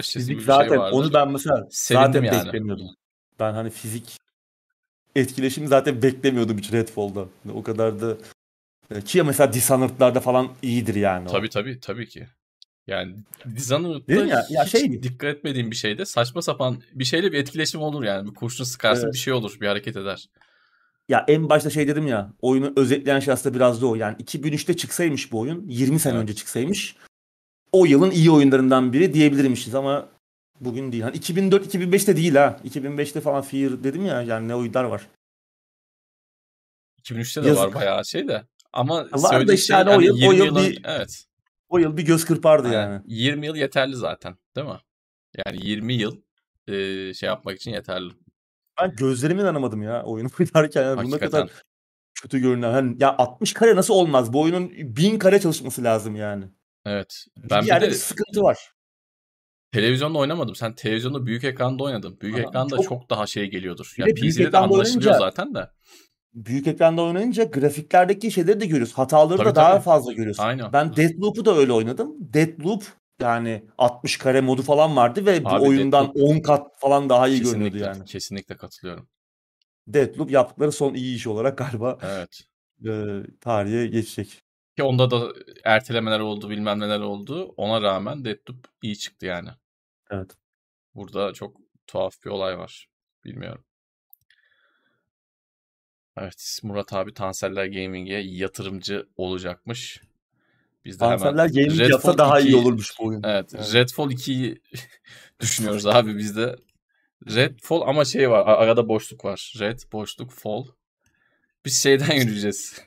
Fizik gibi bir zaten şey vardı. onu ben mesela Sevindim zaten yani. beklemiyordum. Ben hani fizik etkileşimi zaten beklemiyordum hiç Redfall'da. O kadar da ki mesela Dishonored'larda falan iyidir yani. o. Tabii tabii tabii ki. Yani Dishonored'da Değil ya? Ya hiç şey- dikkat etmediğim bir şeyde saçma sapan bir şeyle bir etkileşim olur yani. Bir kurşun sıkarsın Evet. bir şey olur, bir hareket eder. Ya en başta şey dedim ya oyunu özetleyen şey aslında biraz da o. Yani 2003'te çıksaymış bu oyun 20 sene Evet. önce çıksaymış o yılın iyi oyunlarından biri diyebilirmişiz ama bugün değil. Hani 2004-2005'te değil ha. 2005'te falan Fear dedim ya yani ne oyunlar var. 2003'te de Yazık. var bayağı şey de. Ama Var da işte şey hani o hani yıl- o 20 yıl yılın- bir- evet. O yıl bir göz kırpardı Aynen. yani. 20 yıl yeterli zaten, değil mi? Yani 20 yıl e, şey yapmak için yeterli. Ben gözlerime inanamadım ya oyunu oynarken. Yani buna kadar kötü görünen. Hani ya 60 kare nasıl olmaz? Bu oyunun 1000 kare çalışması lazım yani. Evet. Ben bir yerde de bir sıkıntı var. Televizyonda oynamadım. Sen televizyonda büyük ekranda oynadın. Büyük Aha, ekranda çok- çok, daha şey geliyordur. Ya büyük PC'de de anlaşılıyor oynayınca- zaten de. Büyük ekranda oynayınca grafiklerdeki şeyleri de görüyoruz. Hataları Tabii, da daha tabii. fazla görüyorsun. Aynen. Ben Deathloop'u da öyle oynadım. Deathloop yani 60 kare modu falan vardı ve bu Abi oyundan Deathloop- 10 kat falan daha iyi görünüyordu Kesinlikle, yani. kesinlikle katılıyorum. Deathloop yaptıkları son iyi iş olarak galiba Evet. e, tarihe geçecek. Ki onda da ertelemeler oldu, bilmem neler oldu. Ona rağmen Deathloop iyi çıktı yani. Evet. Burada çok tuhaf bir olay var. Bilmiyorum. Evet, Murat abi Tanseller Gaming'e yatırımcı olacakmış. Biz de hemen Tanseller Gaming Redfall yapsa daha iyi 2'yi olurmuş bu oyun. Evet, Yani. Redfall 2'yi düşünüyoruz abi biz de. Redfall ama şey var, arada boşluk var. Red, boşluk, fall. Biz şeyden yürüyeceğiz.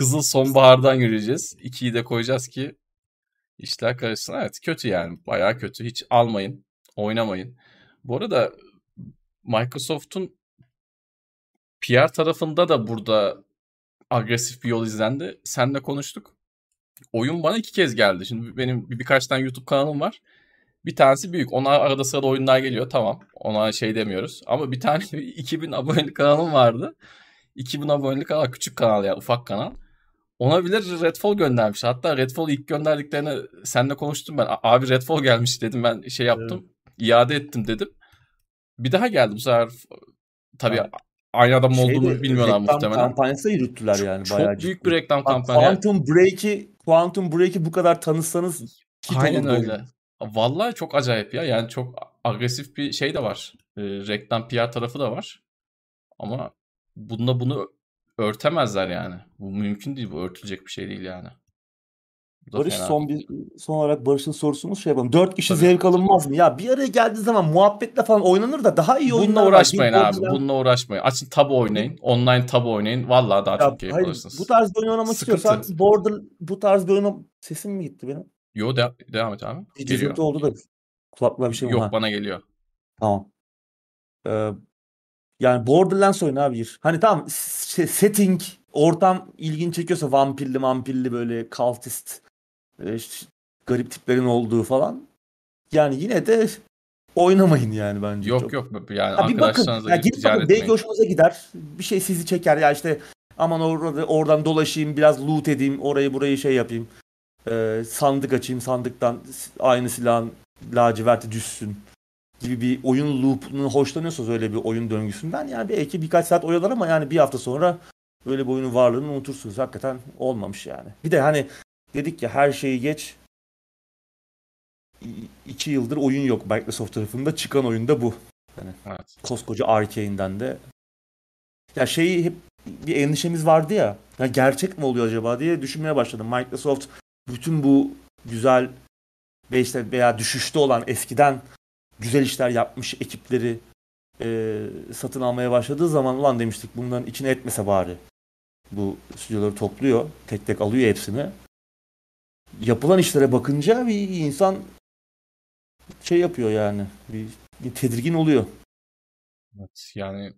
Kızıl sonbahardan yürüyeceğiz. 2'yi de koyacağız ki işler karışsın. Evet, kötü yani. Bayağı kötü. Hiç almayın, oynamayın. Bu arada Microsoft'un PR tarafında da burada agresif bir yol izlendi. Seninle konuştuk. Oyun bana iki kez geldi. Şimdi benim bir, birkaç tane YouTube kanalım var. Bir tanesi büyük. Ona arada sırada oyunlar geliyor. Tamam. Ona şey demiyoruz. Ama bir tane 2000 abonelik kanalım vardı. 2000 abonelik kanal. Küçük kanal yani. Ufak kanal. Ona bile Redfall göndermiş. Hatta Redfall ilk gönderdiklerine seninle konuştum ben. Abi Redfall gelmiş dedim. Ben şey yaptım. iade ettim dedim. Bir daha geldi bu sefer. Tabii Evet. aynı adam Şeyde, olduğunu bilmiyorlar reklam muhtemelen. kampanyası yürüttüler yani Çok bayağı büyük ciddi. bir reklam kampanyası. Quantum Break'i Quantum Break'i bu kadar tanısanız Aynen öyle. oyun. Vallahi çok acayip ya. Yani çok agresif bir şey de var. Ee, reklam PR tarafı da var. Ama bununla bunu örtemezler yani. Bu mümkün değil. Bu örtülecek bir şey değil yani. Bu da Barış fena. son bir son olarak Barış'ın sorusumuz şey yapalım. Dört kişi Tabii. zevk alınmaz mı? Ya bir araya geldiği zaman muhabbetle falan oynanır da daha iyi Bununla var. uğraşmayın Bir abi. Borderlands- Bununla uğraşmayın. Açın tabu oynayın. Online tabu oynayın. Vallahi daha Ya çok keyif hayır, alırsınız. bu tarz bir oyun oynamak Sıkıntı. istiyorsan Border bu tarz bir oyuna sesim mi gitti benim? Yo de- devam et abi. Bir Geliyor. oldu da kulaklığa bir şey? Yok Ha, bana geliyor. Tamam. Ee, yani Borderlands oyunu abi gir. Hani tamam s- setting, ortam ilgin çekiyorsa vampirli vampirli böyle cultist e, ş- garip tiplerin olduğu falan. Yani yine de oynamayın yani bence. Yok çok. yok. Yani Ha bir bakın. Ya gidip bakın belki hoşunuza gider. Bir şey sizi çeker ya işte aman orada oradan dolaşayım biraz loot edeyim orayı burayı şey yapayım. Ee, sandık açayım sandıktan aynı silahın laciverti düşsün gibi bir oyun loop'unu hoşlanıyorsanız öyle bir oyun döngüsünden yani belki birkaç saat oyalar ama yani bir hafta sonra böyle bir oyunun varlığını unutursunuz. Hakikaten olmamış yani. Bir de hani dedik ya her şeyi geç iki yıldır oyun yok Microsoft tarafında çıkan oyun da bu Evet. koskoca Arkane'den de. Ya şeyi hep bir endişemiz vardı ya. Ya gerçek mi oluyor acaba diye düşünmeye başladım. Microsoft bütün bu güzel ve işte veya düşüşte olan eskiden güzel işler yapmış ekipleri e, satın almaya başladığı zaman ulan demiştik bunların içine etmese bari. Bu stüdyoları topluyor. Tek tek alıyor hepsini. Yapılan işlere bakınca bir insan şey yapıyor yani. Bir, bir tedirgin oluyor. Evet yani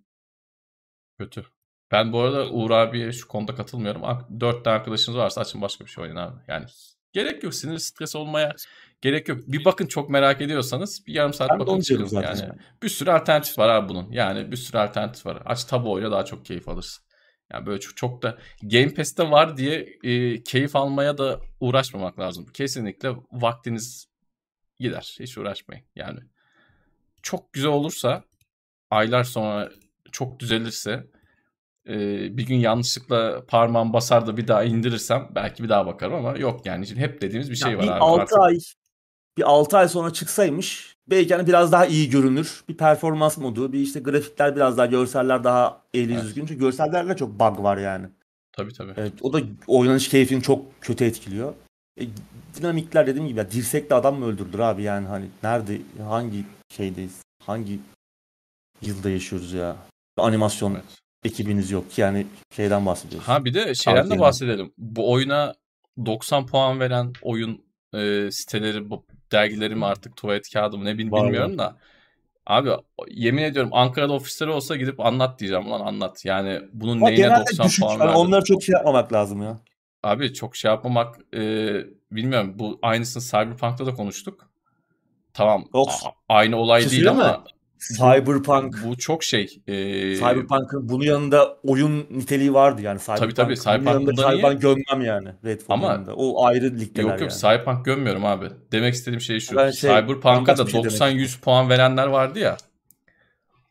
kötü. Ben bu arada Uğur abiye şu konuda katılmıyorum. Dört tane arkadaşınız varsa açın başka bir şey oynayın abi. Yani gerek yok. Sinir stres olmaya gerek yok. Bir bakın çok merak ediyorsanız bir yarım saat Ben bakın çıkın. zaten Yani yani. bir sürü alternatif var abi bunun. Yani bir sürü alternatif var. Aç tabu oyna daha çok keyif alırsın. Yani böyle çok, çok da Game Pass'te var diye e, keyif almaya da uğraşmamak lazım. Kesinlikle vaktiniz gider. Hiç uğraşmayın. Yani çok güzel olursa aylar sonra çok düzelirse e, bir gün yanlışlıkla parmağım basar da bir daha indirirsem belki bir daha bakarım ama yok yani Şimdi hep dediğimiz bir şey Ya var bir abi. 6 Artık ay bir 6 ay sonra çıksaymış belki hani biraz daha iyi görünür. Bir performans modu, bir işte grafikler biraz daha, görseller daha eli Evet. düzgün. Çünkü görsellerde çok bug var yani. tabii tabii. Evet, o da oynanış keyfini çok kötü etkiliyor. E, dinamikler dediğim gibi ya dirsekle adam mı öldürdür abi yani hani nerede hangi şeydeyiz? Hangi yılda yaşıyoruz ya? Animasyon Evet. ekibiniz yok ki yani şeyden bahsediyoruz. Ha bir de şeyden de bahsedelim. Bu oyuna 90 puan veren oyun e, siteleri, bu dergileri mi artık tuvalet kağıdı mı ne bil- bilmiyorum da. Abi yemin ediyorum Ankara'da ofisleri olsa gidip anlat diyeceğim lan anlat. Yani bunun Ama neyine genelde 90 düşük. puan verdin? onları çok şey yapmamak lazım ya. Abi çok şey yapmamak e, bilmiyorum bu aynısını Cyberpunk'ta da konuştuk. Tamam Yok. aynı olay Bir şey değil söyleyeyim ama Cyberpunk bu çok şey. e, Cyberpunk'ın bunun yanında oyun niteliği vardı yani Cyberpunk. tabii, Bunun Cyberpunk yanında bundan iyi. Cyberpunk gömmem yani Redfall Ama- yanında. O ayrı ligdeler Yok yok yani. Cyberpunk gömmüyorum abi. Demek istediğim şey şu. Ben şey, Cyberpunk'a da bir şey demek 90-100 puan verenler vardı ya.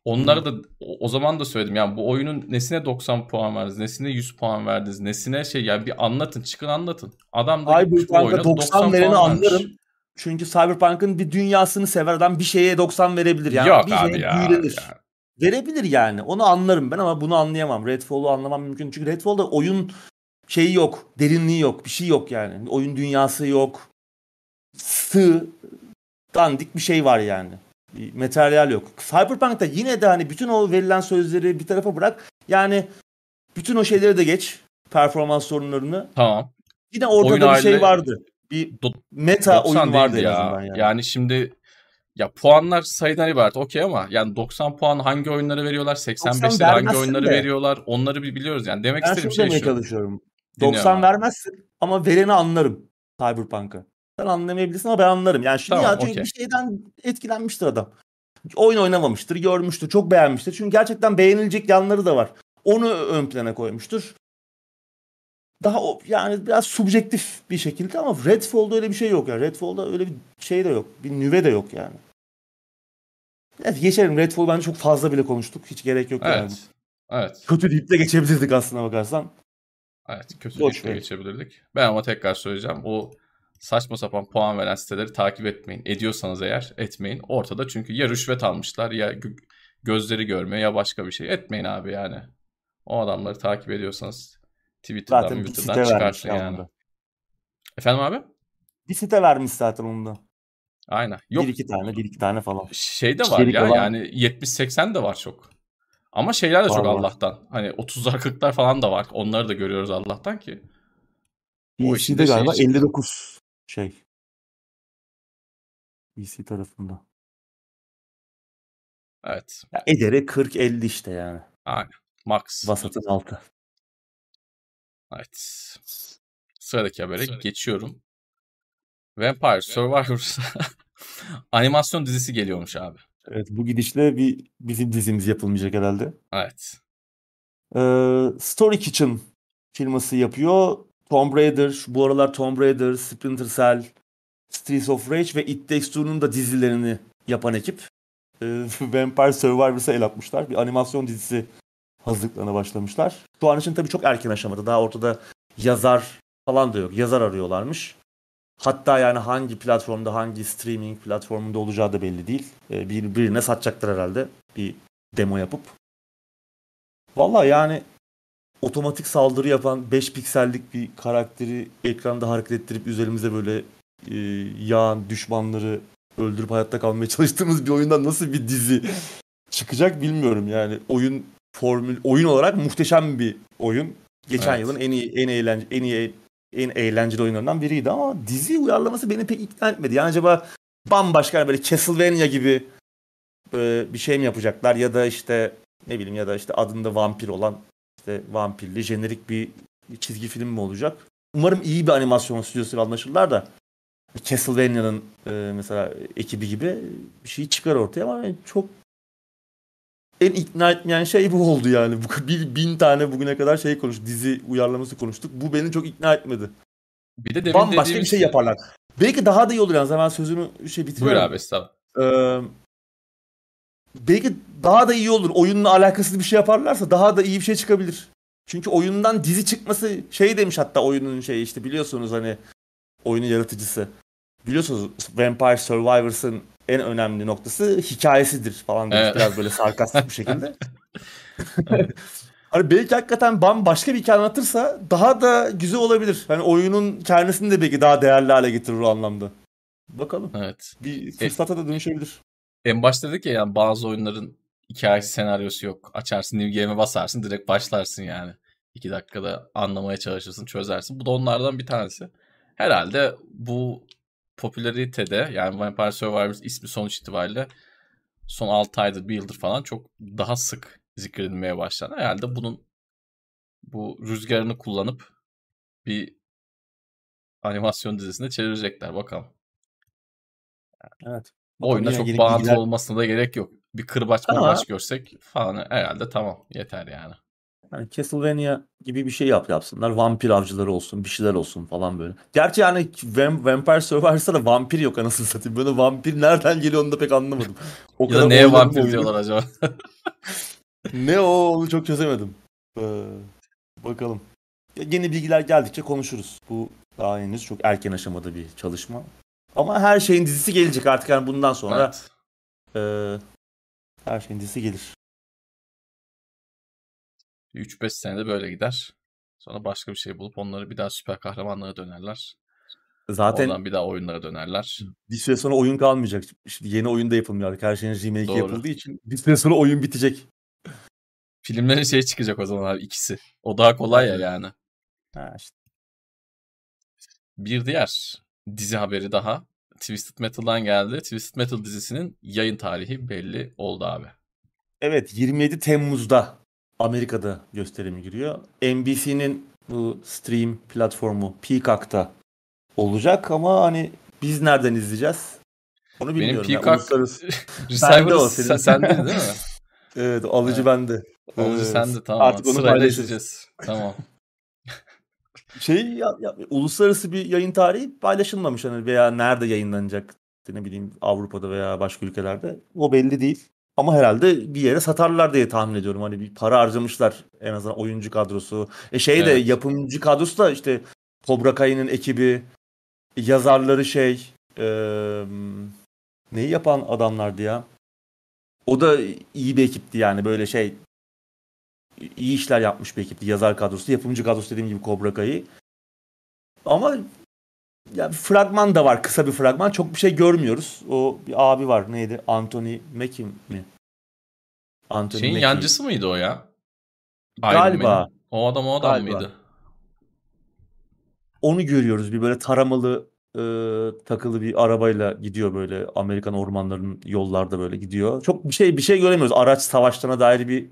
Onlara da o, zaman da söyledim. Yani bu oyunun nesine 90 puan verdiniz, nesine 100 puan verdiniz, nesine şey yani bir anlatın, çıkın anlatın. Adam da Cyberpunk'a oyuna 90, 90 vereni anlarım. Çünkü Cyberpunk'ın bir dünyasını sever adam bir şeye 90 verebilir. Yani Yok bir abi şeye ya. büyülenir. ya. Verebilir yani. Onu anlarım ben ama bunu anlayamam. Redfall'u anlamam mümkün. Çünkü Redfall'da oyun şeyi yok. Derinliği yok. Bir şey yok yani. Oyun dünyası yok. Sığ, dandik bir şey var yani. Bir materyal yok. Cyberpunk'ta yine de hani bütün o verilen sözleri bir tarafa bırak. Yani bütün o şeyleri de geç. Performans sorunlarını. Tamam. Yine ortada Oyun bir haline- şey vardı. Bir meta 90 oyun vardı değildi en ya. azından yani. Yani şimdi ya puanlar sayıdan ibaret okey ama yani 90 puan hangi oyunlara veriyorlar? 85'leri hangi oyunları de. veriyorlar? Onları bir biliyoruz yani. Demek ben istediğim şey şu. çalışıyorum. Dinliyorum 90 abi. vermezsin ama vereni anlarım Cyberpunk'ı. Sen anlamayabilirsin ama ben anlarım. Yani şimdi Tamam, ya çünkü okey. bir şeyden etkilenmiştir adam. Oyun oynamamıştır, görmüştür, çok beğenmiştir. Çünkü gerçekten beğenilecek yanları da var. Onu ön plana koymuştur. Daha o, yani biraz subjektif bir şekilde ama Redfall'da öyle bir şey yok yani. Redfall'da öyle bir şey de yok. Bir nüve de yok yani. Evet geçelim. Redfall bence çok fazla bile konuştuk. Hiç gerek yok yani. Evet. Evet. Kötü deyip de geçebilirdik aslına bakarsan. Evet kötü ligde ver. geçebilirdik. Ben ama tekrar söyleyeceğim. O saçma sapan puan veren siteleri takip etmeyin. Ediyorsanız eğer etmeyin. Ortada çünkü ya rüşvet almışlar ya gö- gözleri görmüyor ya başka bir şey. Etmeyin abi yani. O adamları takip ediyorsanız Twitter'dan, Zaten Twitter'dan ya yani. onda. Efendim abi? Bir site vermiş zaten onda. Aynen. Yok Bir iki tane, bir iki tane falan. şey de var İçerik ya olan- yani 70-80 de var çok. Ama şeyler de çok Var, var. Allah'tan. Hani 30'lar 40'lar falan da var. Onları da görüyoruz Allah'tan ki. O işin de şey galiba işte. 59 şey. PC tarafında. Evet. Ya ederi 40-50 işte yani. Aynen. Max. Vasatın altı. Evet. Sıradaki habere geçiyorum. Vampire Survivors animasyon dizisi geliyormuş abi. Evet bu gidişle bir bizim dizimiz yapılmayacak herhalde. Evet. Ee, Story Kitchen firması yapıyor. Tomb Raider, bu aralar Tomb Raider, Splinter Cell, Streets of Rage ve It Takes Two'nun da dizilerini yapan ekip. Ee, Vampire Survivors'a el atmışlar. Bir animasyon dizisi hazırlıklarına başlamışlar. Şu an için tabii çok erken aşamada. Daha ortada yazar falan da yok. Yazar arıyorlarmış. Hatta yani hangi platformda, hangi streaming platformunda olacağı da belli değil. Ee, birbirine satacaklar herhalde. Bir demo yapıp. Vallahi yani otomatik saldırı yapan 5 piksellik bir karakteri ekranda hareket ettirip üzerimize böyle e, yağan düşmanları öldürüp hayatta kalmaya çalıştığımız bir oyundan nasıl bir dizi çıkacak bilmiyorum yani. Oyun formül oyun olarak muhteşem bir oyun. Geçen Evet. yılın en iyi en eğlence en iyi en eğlenceli oyunlarından biriydi ama dizi uyarlaması beni pek ikna etmedi. Yani acaba bambaşka böyle Castlevania gibi e, bir şey mi yapacaklar ya da işte ne bileyim ya da işte adında vampir olan işte vampirli jenerik bir çizgi film mi olacak? Umarım iyi bir animasyon stüdyosuyla anlaşırlar da Castlevania'nın e, mesela ekibi gibi bir şey çıkar ortaya ama çok en ikna etmeyen şey bu oldu yani. Bir bin tane bugüne kadar şey konuştuk. Dizi uyarlaması konuştuk. Bu beni çok ikna etmedi. Bir de demin Bambaşka bir dediğimiz şey yaparlar. Belki daha da iyi olur yalnız. Hemen sözünü şey Buyur bitiriyorum. abi estağfurullah. Ee, belki daha da iyi olur. Oyunla alakasız bir şey yaparlarsa daha da iyi bir şey çıkabilir. Çünkü oyundan dizi çıkması şey demiş hatta oyunun şey işte biliyorsunuz hani oyunun yaratıcısı. Biliyorsunuz Vampire Survivors'ın en önemli noktası hikayesidir falan demiş Evet. biraz böyle sarkastik bir şekilde. hani belki hakikaten bambaşka bir hikaye anlatırsa daha da güzel olabilir. Hani oyunun kendisini de belki daha değerli hale getirir o anlamda. Bakalım. Evet. Bir fırsata da dönüşebilir. En başta dedik ya yani bazı oyunların hikayesi senaryosu yok. Açarsın new game'e basarsın direkt başlarsın yani. İki dakikada anlamaya çalışırsın çözersin. Bu da onlardan bir tanesi. Herhalde bu popülaritede yani Vampire Survivors ismi sonuç itibariyle son 6 aydır bir yıldır falan çok daha sık zikredilmeye başlandı. Herhalde bunun bu rüzgarını kullanıp bir animasyon dizisine çevirecekler bakalım. Evet. Oyuna Bakalım çok yine bağımlı bilgiler- olmasına da gerek yok. Bir kırbaç mırbaç görsek falan herhalde tamam yeter yani. Yani Castlevania gibi bir şey yap yapsınlar. Vampir avcıları olsun, bir şeyler olsun falan böyle. Gerçi yani Vam- Vampire Survivors'ta da vampir yok anasını satayım. Böyle vampir nereden geliyor onu da pek anlamadım. O Ya da neye vampir oyunu. diyorlar acaba? Ne o onu çok çözemedim. Ee, bakalım. Ya, Yeni bilgiler geldikçe konuşuruz. Bu daha henüz çok erken aşamada bir çalışma. Ama her şeyin dizisi gelecek artık yani bundan sonra. evet. ee, her şeyin dizisi gelir. 3-5 senede böyle gider. Sonra başka bir şey bulup onları bir daha süper kahramanlara dönerler. Zaten Oradan bir daha oyunlara dönerler. bir süre sonra oyun kalmayacak. Şimdi yeni oyun da yapılmıyor artık. Her şeyin remake Doğru. yapıldığı için bir süre sonra oyun bitecek. Filmlerin şey çıkacak o zaman abi ikisi. O daha kolay ya yani. Ha işte. Bir diğer dizi haberi daha. Twisted Metal'dan geldi. Twisted Metal dizisinin yayın tarihi belli oldu abi. Evet 27 Temmuz'da Amerika'da gösterimi giriyor. NBC'nin bu stream platformu Peacock'ta olacak ama hani biz nereden izleyeceğiz? Onu Benim bilmiyorum. yani. Peacock Uluslararası- Receiver'ı sen, sendin değil mi? Evet alıcı Evet. bende. Alıcı Evet. sende tamam. Artık onu Sırayla izleyeceğiz. Tamam. Şey ya, ya, uluslararası bir yayın tarihi paylaşılmamış hani veya nerede yayınlanacak ne bileyim Avrupa'da veya başka ülkelerde o belli değil. Ama herhalde bir yere satarlar diye tahmin ediyorum. Hani bir para harcamışlar en azından oyuncu kadrosu. E şey de Evet. yapımcı kadrosu da işte Cobra Kai'nin ekibi, yazarları şey eee, neyi yapan adamlardı ya. O da iyi bir ekipti yani böyle şey iyi işler yapmış bir ekipti. Yazar kadrosu, yapımcı kadrosu dediğim gibi Cobra Kai. Ama ya bir fragman da var. Kısa bir fragman. Çok bir şey görmüyoruz. O bir abi var. Neydi? Anthony Mackie mi? Anthony Şeyin Mackie. yancısı mıydı o ya? Galiba. O adam o adam Galiba. mıydı? Onu görüyoruz. Bir böyle taramalı e, takılı bir arabayla gidiyor böyle Amerikan ormanlarının yollarda böyle gidiyor. Çok bir şey bir şey göremiyoruz. Araç savaşlarına dair bir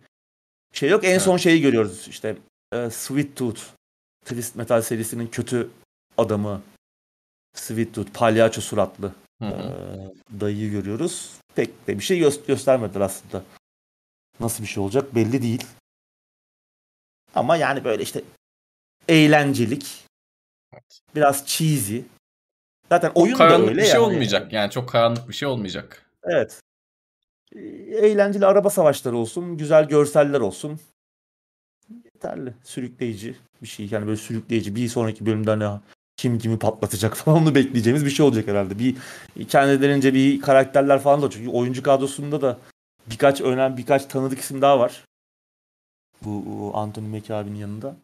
şey yok. En Evet. son şeyi görüyoruz işte e, Sweet Tooth Twist Metal serisinin kötü adamı Sweet Tooth palyaço suratlı e, dayıyı görüyoruz. Pek de bir şey gö- göstermediler aslında. Nasıl bir şey olacak belli değil. Ama yani böyle işte eğlencelik. Biraz cheesy. Zaten Çok oyun da karanlık öyle bir şey yani. olmayacak. Yani çok karanlık bir şey olmayacak. Evet. Eğlenceli araba savaşları olsun, güzel görseller olsun. Yeterli. Sürükleyici bir şey. Yani böyle sürükleyici. Bir sonraki bölümde hani kim kimi patlatacak falan onu bekleyeceğimiz bir şey olacak herhalde. Bir kendilerince bir karakterler falan da çünkü oyuncu kadrosunda da birkaç önemli birkaç tanıdık isim daha var. Bu, Anthony Mackie abinin yanında.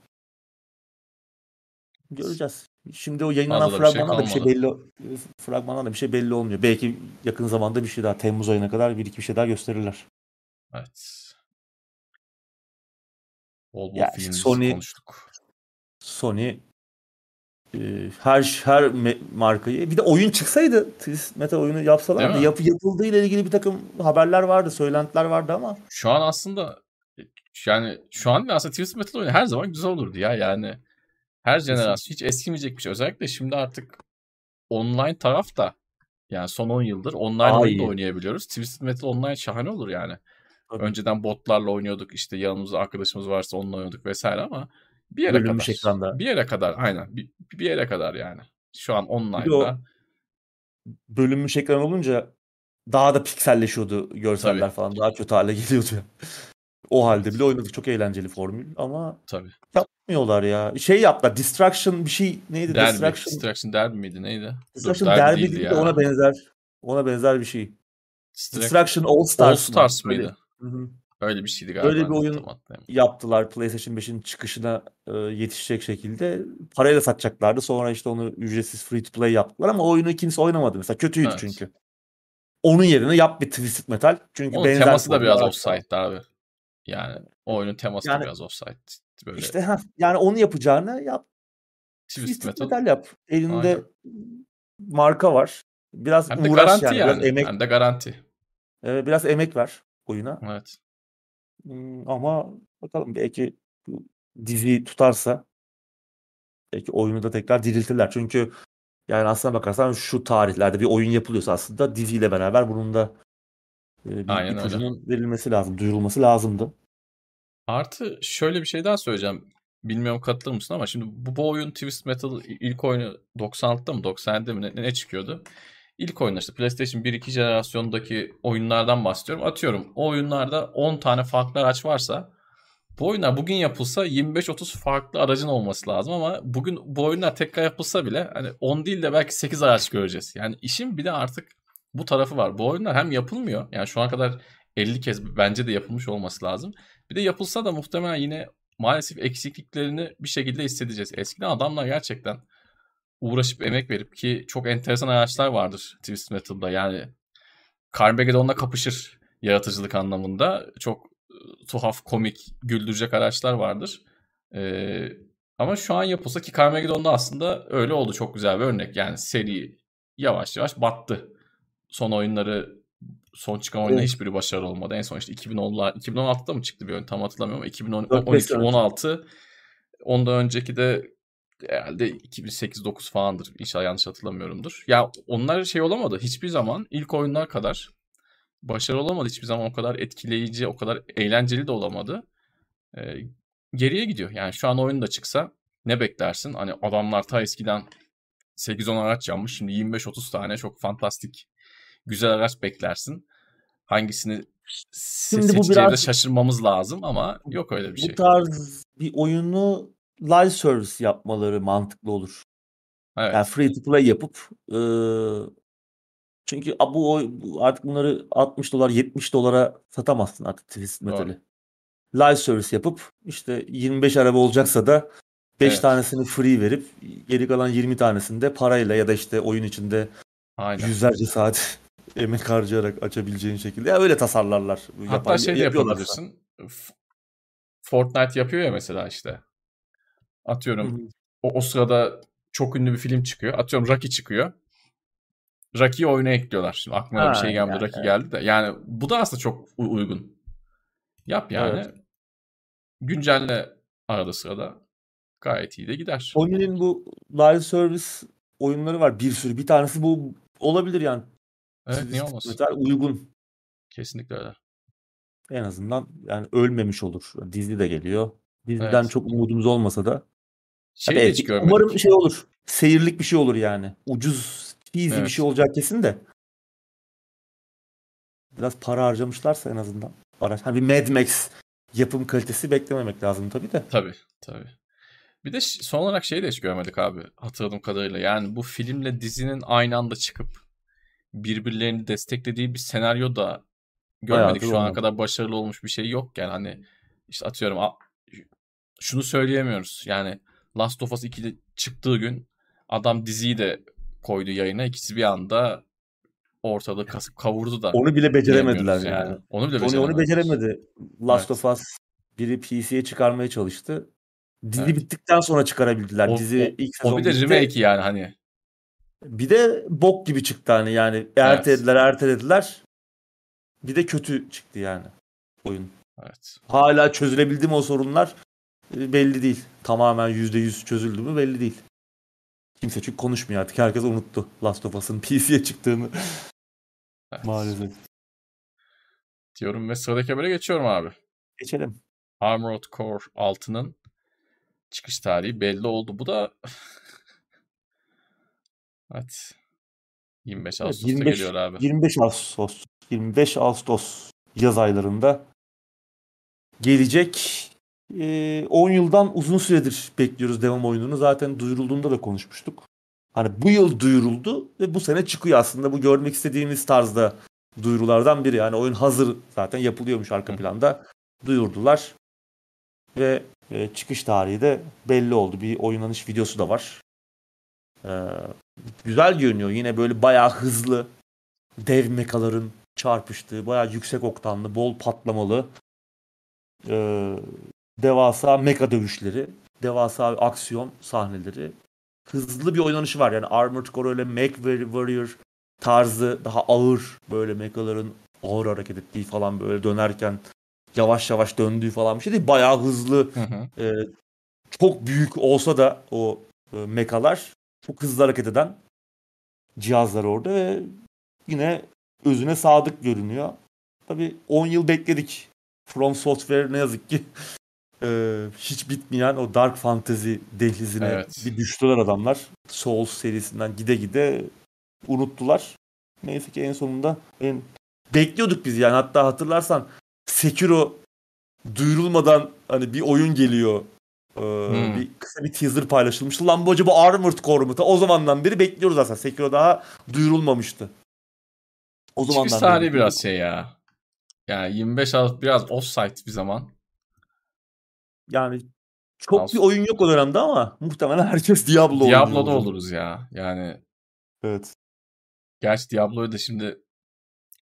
Göreceğiz. Şimdi o yayınlanan Fazla da bir şey fragmanlarda bir şey kalmadı. belli fragmanlarda bir şey belli olmuyor. Belki yakın zamanda bir şey daha Temmuz ayına kadar bir iki bir şey daha gösterirler. Evet. Bol bol Ya Sony konuştuk. Sony her her me- markayı bir de oyun çıksaydı Twist Metal oyunu yapsalardı yap, yapıldığı ile ilgili bir takım haberler vardı, söylentiler vardı ama Şu an aslında yani şu an aslında Twisted Metal oyunu her zaman güzel olurdu ya yani. Her jenerasyon hiç eskimeyecek bir şey. Özellikle şimdi artık online taraf da yani son 10 yıldır online oyun da oynayabiliyoruz. Twisted Metal online şahane olur yani. Tabii. Önceden botlarla oynuyorduk işte yanımızda arkadaşımız varsa onunla oynuyorduk vesaire ama bir yere Bölünmüş kadar. ekranda. Bir yere kadar aynen. Bir, bir yere kadar yani. Şu an online'da bölünmüş ekran olunca daha da pikselleşiyordu görseller tabii falan. Daha kötü hale geliyordu. O halde bile oynadık. Çok eğlenceli formül ama tabii. yapmıyorlar ya. Şey yaptılar. Distraction bir şey neydi? Derby. Distraction. Distraction Derby miydi neydi? Dur Distraction Derby değildi değil de ona benzer. Ona benzer bir şey. Distraction All All Stars mı? Stars mıydı? Hı hı. Öyle bir şeydi galiba. Öyle bir oyun yaptılar PlayStation 5'in çıkışına e, yetişecek şekilde. Parayla satacaklardı. Sonra işte onu ücretsiz free to play yaptılar ama oyunu kimse oynamadı mesela. Kötüydü Evet. çünkü. Onun yerine yap bir Twisted Metal. Çünkü Onun benzer teması da biraz offside'di abi. Yani o oyunun teması da Yani biraz offside. Böyle işte ha yani onu yapacağına yap Twisted Twisted Metal. Metal yap. Elinde Aynen. marka var. Biraz Hem de uğraş garanti yani. Biraz yani. emek Hem de garanti. e, biraz emek ver oyuna. Evet. Ama bakalım belki bu dizi tutarsa belki oyunu da tekrar diriltirler. Çünkü yani aslına bakarsan şu tarihlerde bir oyun yapılıyorsa aslında diziyle beraber bunun da e, bir Aynen öyle. ipucunun verilmesi lazım, duyurulması lazımdı. Artı şöyle bir şey daha söyleyeceğim. Bilmiyorum katılır mısın ama şimdi bu, bu oyun Twisted Metal ilk oyunu 96'da mı 97'de mi ne, ne çıkıyordu? İlk oyunlar işte PlayStation 1-2 jenerasyondaki oyunlardan bahsediyorum. Atıyorum o oyunlarda 10 tane farklı araç varsa bu oyunlar bugün yapılsa 25-30 farklı aracın olması lazım ama bugün bu oyunlar tekrar yapılsa bile hani 10 değil de belki 8 araç göreceğiz. Yani işin bir de artık bu tarafı var. Bu oyunlar hem yapılmıyor yani şu ana kadar 50 kez bence de yapılmış olması lazım. Bir de yapılsa da muhtemelen yine maalesef eksikliklerini bir şekilde hissedeceğiz. Eskiden adamlar gerçekten uğraşıp emek verip ki çok enteresan araçlar vardır Twisted Metal'da. Yani Carmageddon'la kapışır yaratıcılık anlamında. Çok e, tuhaf, komik, güldürecek araçlar vardır. Ee, ama şu an yapılsa ki Carmageddon'da aslında öyle oldu. Çok güzel bir örnek. Yani seri yavaş yavaş battı. Son oyunları son çıkan oyunlar Evet. hiçbiri başarılı olmadı. En son işte 2010'lar 2016'da mı çıktı bir oyun tam hatırlamıyorum ama 2012 4-5 sene önce. 16 ondan önceki de herhalde 2008-9 falandır. İnşallah yanlış hatırlamıyorumdur. Ya onlar şey olamadı. Hiçbir zaman ilk oyunlar kadar başarılı olamadı. Hiçbir zaman o kadar etkileyici, o kadar eğlenceli de olamadı. Ee, geriye gidiyor. Yani şu an oyun da çıksa ne beklersin? Hani adamlar ta eskiden 8-10 araç yapmış. Şimdi 25-30 tane çok fantastik güzel araç beklersin. Hangisini Şimdi bu biraz şaşırmamız lazım ama yok öyle bir bu şey. tarz bir oyunu live service yapmaları mantıklı olur. Yani Evet. free to play yapıp e, çünkü bu, bu artık bunları 60 dolar 70 dolara satamazsın artık Doğru. Metal'i. Live service yapıp işte 25 araba olacaksa da 5 Evet. tanesini free verip geri kalan 20 tanesini de parayla ya da işte oyun içinde Aynen. yüzlerce saat emek harcayarak açabileceğin şekilde ya öyle tasarlarlar. Hatta Yapar, şey de yapabilirsin. Fortnite yapıyor ya mesela işte. Atıyorum o, o sırada çok ünlü bir film çıkıyor. Atıyorum Rocky çıkıyor. Rocky'yi oyuna ekliyorlar. Şimdi aklıma da bir Ha şey gelmedi. yani Rocky evet. geldi de. Yani bu da aslında çok uygun. Yap yani. Evet. Güncelle arada sırada gayet iyi de gider. Sony'nin bu live service oyunları var bir sürü. Bir tanesi bu olabilir yani. Evet niye Twisted olmasın? Metal uygun. Kesinlikle öyle. En azından yani ölmemiş olur. Dizi de geliyor. Diziden Evet. çok umudumuz olmasa da Şeyi de hiç umarım şey olur. Seyirlik bir şey olur yani. Ucuz cheesy bir Evet. şey olacak kesin de. Biraz para harcamışlarsa en azından. Araç. Hani bir Mad Max yapım kalitesi beklememek lazım tabii de. Tabii tabii. Bir de son olarak şeyi de hiç görmedik abi hatırladığım kadarıyla. Yani bu filmle dizinin aynı anda çıkıp birbirlerini desteklediği bir senaryo da görmedik. Bayağıdır Şu ana kadar başarılı olmuş bir şey yok. Yani hani işte atıyorum şunu söyleyemiyoruz. Yani Last of Us 2'de çıktığı gün adam diziyi de koydu yayına. İkisi bir anda ortalığı kasıp kavurdu da. Onu bile beceremediler diyemiyoruz yani. Onu bile Onu, onu beceremedi. Last Evet. of Us biri PC'ye çıkarmaya çalıştı. Dizi Evet. bittikten sonra çıkarabildiler. O, Dizi o- ilk sezon o bir de bitti. remake yani hani. Bir de bok gibi çıktı hani yani ertelediler ertelediler. Bir de kötü çıktı yani oyun. Evet. Hala çözülebildi mi o sorunlar belli değil. Tamamen %100 çözüldü mü belli değil. Kimse çünkü konuşmuyor artık. Herkes unuttu Last of Us'ın PC'ye çıktığını evet. maalesef. Diyorum ve sıradaki habere geçiyorum abi. Geçelim. Armored Core 6'nın çıkış tarihi belli oldu. Bu da evet. 25 Evet, Ağustos'ta 25 geliyor abi. 25 Ağustos 25 Ağustos yaz aylarında gelecek. Ee, 10 yıldan uzun süredir bekliyoruz devam oyununu. Zaten duyurulduğunda da konuşmuştuk. Hani bu yıl duyuruldu ve bu sene çıkıyor aslında. Bu görmek istediğimiz tarzda duyurulardan biri. Yani oyun hazır zaten yapılıyormuş arka planda. Duyurdular. Ve e, çıkış tarihi de belli oldu. Bir oynanış videosu da var. Ee, güzel görünüyor. Yine böyle bayağı hızlı dev mekaların çarpıştığı, bayağı yüksek oktanlı, bol patlamalı ee, devasa meka dövüşleri, devasa aksiyon sahneleri. Hızlı bir oynanışı var. Yani Armored Core öyle Mech Warrior tarzı daha ağır böyle mekaların ağır hareket ettiği falan böyle dönerken yavaş yavaş döndüğü falan bir şey değil. Bayağı hızlı Hı hı. e, çok büyük olsa da o e, mekalar çok hızlı hareket eden cihazlar orada ve yine özüne sadık görünüyor. Tabii 10 yıl bekledik. From Software ne yazık ki e, hiç bitmeyen o Dark Fantasy dehlizine Evet. bir düştüler adamlar. Souls serisinden gide gide unuttular. Neyse ki en sonunda en bekliyorduk biz yani hatta hatırlarsan Sekiro duyurulmadan hani bir oyun geliyor. Ee, Hmm. Bir kısa bir teaser paylaşılmıştı. Lan bu acaba Armored Core mu? O zamandan beri bekliyoruz aslında. Sekiro daha duyurulmamıştı. O zamandan Çıkış beri tarihi biraz şey ya. Yani 25 Ağustos biraz offsite bir zaman. Yani çok Ağustos- bir oyun yok o dönemde ama muhtemelen herkes Diablo. Diablo'da oluruz ya. Yani Evet. gerçi Diablo'yu da şimdi